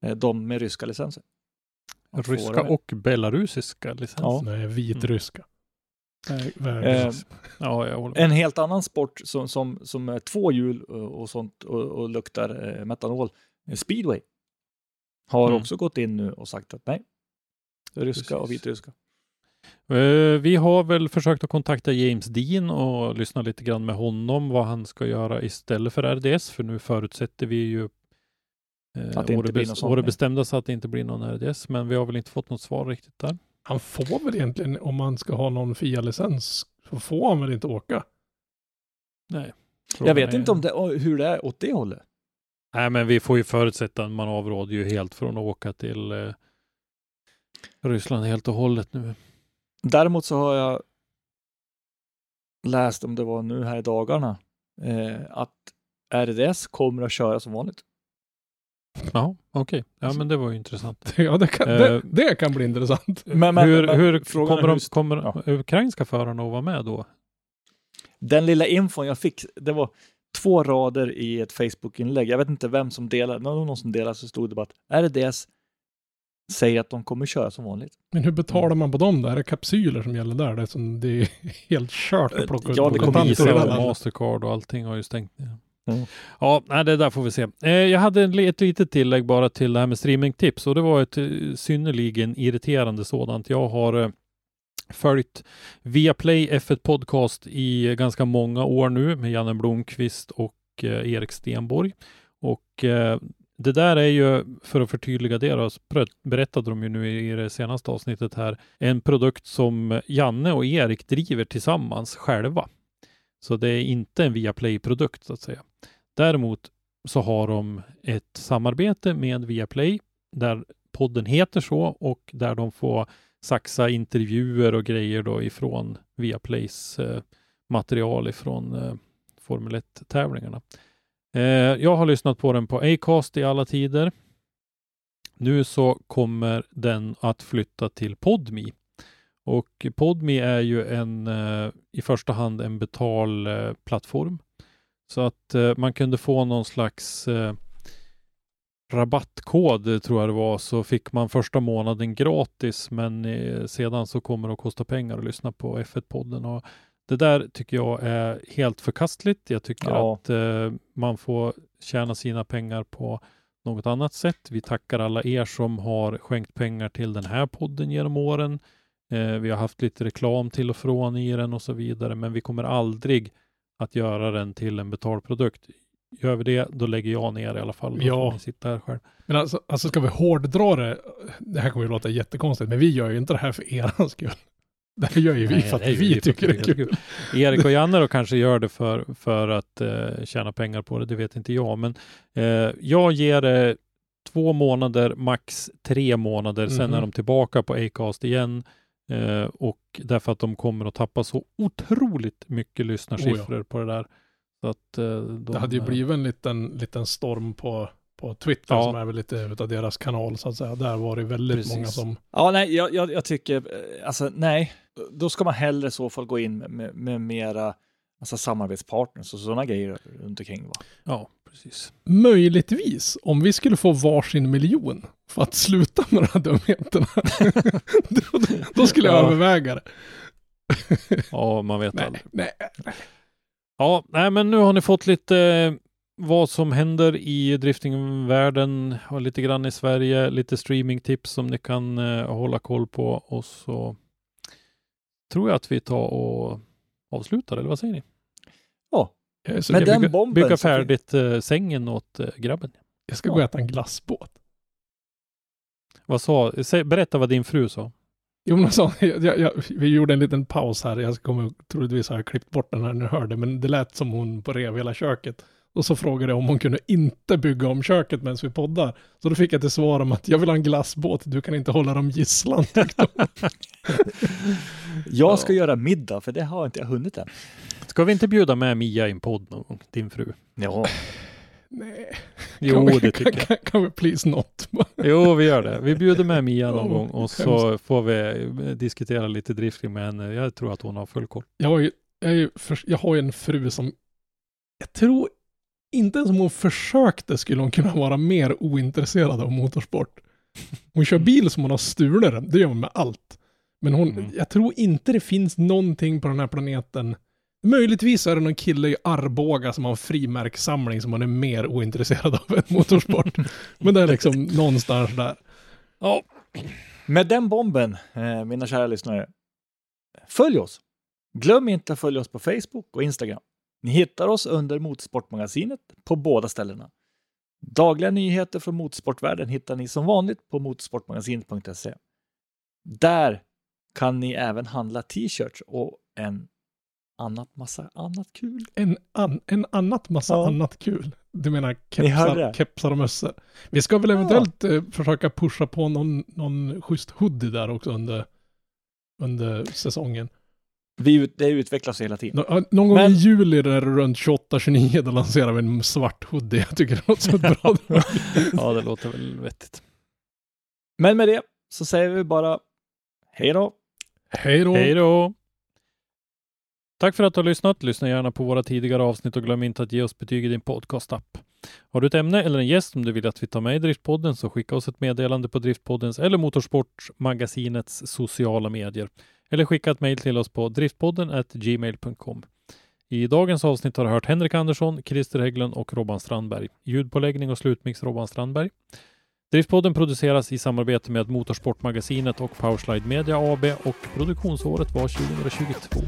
de med ryska licenser. Att ryska och belarusiska licenser. Ja. Nej, vitryska. Nej, Eh. Ja. En helt annan sport som, som, som är två hjul och, och sånt och, och luktar eh, metanol, eh, speedway, har Mm. också gått in nu och sagt att nej, ryska och Precis. vitryska. Eh, Vi har väl försökt att kontakta James Dean och lyssna lite grann med honom vad han ska göra istället för RDS, för nu förutsätter vi ju eh, Att det inte Åre bestämda så att det inte blir någon RDS, men vi har väl inte fått något svar riktigt där. Han får väl egentligen, om man ska ha någon FIA-licens, så får han väl inte åka? Nej. Jag vet inte om det, hur det är åt det hållet. Nej, men vi får ju förutsätta att man avråder ju helt från att åka till eh, Ryssland helt och hållet nu. Däremot så har jag läst, om det var nu här i dagarna, eh, att RDS kommer att köra som vanligt. Ja, okej. Ja, men det var ju intressant. (laughs) Ja, det kan, Eh, det, det kan bli intressant. (laughs) Men, men, hur men hur frågan kommer, de, kommer ja. ukrainska förarna att vara med då? Den lilla infon jag fick, det var två rader i ett Facebook-inlägg. Jag vet inte vem som delade, någon, någon som delade så stod det bara att RDS säger att de kommer köra som vanligt. Men hur betalar man på dem då? Är det kapsyler som gäller där? Det är, som, det är helt kört att plocka ut Ja, det kommer kontanter landet. Mastercard och allting har ju stängt ner. Mm. Ja, nej, det där får vi se. Eh, jag hade ett litet tillägg bara till det här med streamingtips och det var ett eh, synnerligen irriterande sådant. Jag har eh, följt Viaplay F1 Podcast i ganska många år nu med Janne Blomqvist och Erik Stenborg. Och det där är ju, för att förtydliga det då, berättade de ju nu i det senaste avsnittet här, en produkt som Janne och Erik driver tillsammans själva. Så det är inte en Viaplay-produkt så att säga. Däremot så har de ett samarbete med Viaplay där podden heter så och där de får saxa intervjuer och grejer då ifrån Viaplays eh, material ifrån eh, Formel 1-tävlingarna. Eh, jag har lyssnat på den på Acast i alla tider. Nu så kommer den att flytta till Podme. Och Podme är ju en, eh, i första hand en betalplattform. Så att eh, man kunde få någon slags eh, rabattkod tror jag det var, så fick man första månaden gratis, men sedan så kommer det att kosta pengar att lyssna på F1-podden. Och det där tycker jag är helt förkastligt. Jag tycker Ja. att eh, man får tjäna sina pengar på något annat sätt. Vi tackar alla er som har skänkt pengar till den här podden genom åren. Eh, vi har haft lite reklam till och från i den och så vidare, men vi kommer aldrig att göra den till en betalprodukt. Gör vi det, då lägger jag ner i alla fall. Då Ja. sitta här själv. Men alltså, alltså ska vi hårddra det, det här kommer ju låta jättekonstigt, men vi gör ju inte det här för er (laughs) skull. Det här gör ju vi Nej, för att vi tycker det är kul. Erik och (laughs) Janne då kanske gör det för, för att eh, tjäna pengar på det, det vet inte jag. Men eh, jag ger det två månader, max tre månader. Sen Mhm. är de tillbaka på Acast igen. Eh, och därför att de kommer att tappa så otroligt mycket lyssnarsiffror på det där. Så att, eh, de, Det hade ju eh, blivit en liten, liten storm på, på Twitter Ja. som är väl lite utav deras kanal så att säga. Där var det väldigt Precis. många som... Ja, nej, jag, jag, jag tycker, eh, alltså nej, då ska man hellre i så fall gå in med, med, med mera alltså, samarbetspartners och sådana grejer runt omkring. Va? Ja, precis. Möjligtvis, om vi skulle få varsin miljon för att sluta med de här dumheterna, (laughs) då, då skulle jag Ja. överväga det. Ja, man vet Nej, aldrig. nej. Ja, nej, men nu har ni fått lite eh, vad som händer i driftingvärlden och lite grann i Sverige, lite streamingtips som ni kan eh, hålla koll på och så tror jag att vi tar och avslutar, eller vad säger ni? Ja, Jag, är så, Men den bygga, bomben bygga färdigt eh, sängen åt eh, grabben. jag ska gå och äta en glassbåt. Vad sa, sä, berätta vad din fru sa. Jo, men så, (laughs) jag, jag, jag, vi gjorde en liten paus här. Jag kommer troligtvis ha klippt bort den här när ni hörde, men det lät som hon på rev hela köket. Och så frågade jag om hon kunde inte bygga om köket medan vi poddar. Så då fick jag till svar om att jag vill ha en glassbåt, du kan inte hålla dem gisslan. (laughs) jag ska göra middag, för det har inte jag hunnit än. Ska vi inte bjuda med Mia i en podd någon gång, din fru? Ja, Nej, Jo, vi, det tycker kan, jag. kan, kan vi please not? (laughs) Jo, vi gör det. Vi bjuder med Mia någon Oh, gång och så får vi eh, diskutera lite drifting med henne. Jag tror att hon har full koll. Jag har ju, jag, är ju jag har ju en fru som, jag tror inte ens om hon försökte skulle hon kunna vara mer ointresserad av motorsport. Hon kör bil som hon har stulit den, det gör hon med allt. Men hon, Mm. jag tror inte det finns någonting på den här planeten. Möjligtvis är det någon kille i Arboga som har en frimärkssamling som hon är mer ointresserad av än motorsport. (laughs) Men det är liksom någonstans där. Ja. Med den bomben, eh, mina kära lyssnare, följ oss. Glöm inte att följa oss på Facebook och Instagram. Ni hittar oss under Motorsportmagasinet på båda ställena. Dagliga nyheter från motorsportvärlden hittar ni som vanligt på motorsportmagasinet.se. Där kan ni även handla t-shirts och en annat massa annat kul. En, an, en annat massa Ja. annat kul. Du menar kepsar, kepsar och mössor. Vi ska väl eventuellt eh, försöka pusha på någon, någon schysst hoodie där också under, under säsongen. Vi, det utvecklas hela tiden. Nå, någon gång Men- i juli där runt 28-29 då lanserar vi en svart hoodie. Jag tycker det låter som ett bra. (laughs) Ja, det låter väl vettigt. Men med det så säger vi bara hej då. Hej då! Hej då! Tack för att du har lyssnat. Lyssna gärna på våra tidigare avsnitt och glöm inte att ge oss betyg i din podcast-app. Har du ett ämne eller en gäst som du vill att vi tar med i Driftpodden så skicka oss ett meddelande på Driftpoddens eller Motorsportmagasinets sociala medier. Eller skicka ett mejl till oss på driftpodden gmail.com. I dagens avsnitt har du hört Henrik Andersson, Christer Hägglund och Robban Strandberg. Ljudpåläggning och slutmix Robban Strandberg. Driftpodden produceras i samarbete med Motorsportmagasinet och Powerslide Media AB och produktionsåret var 2022.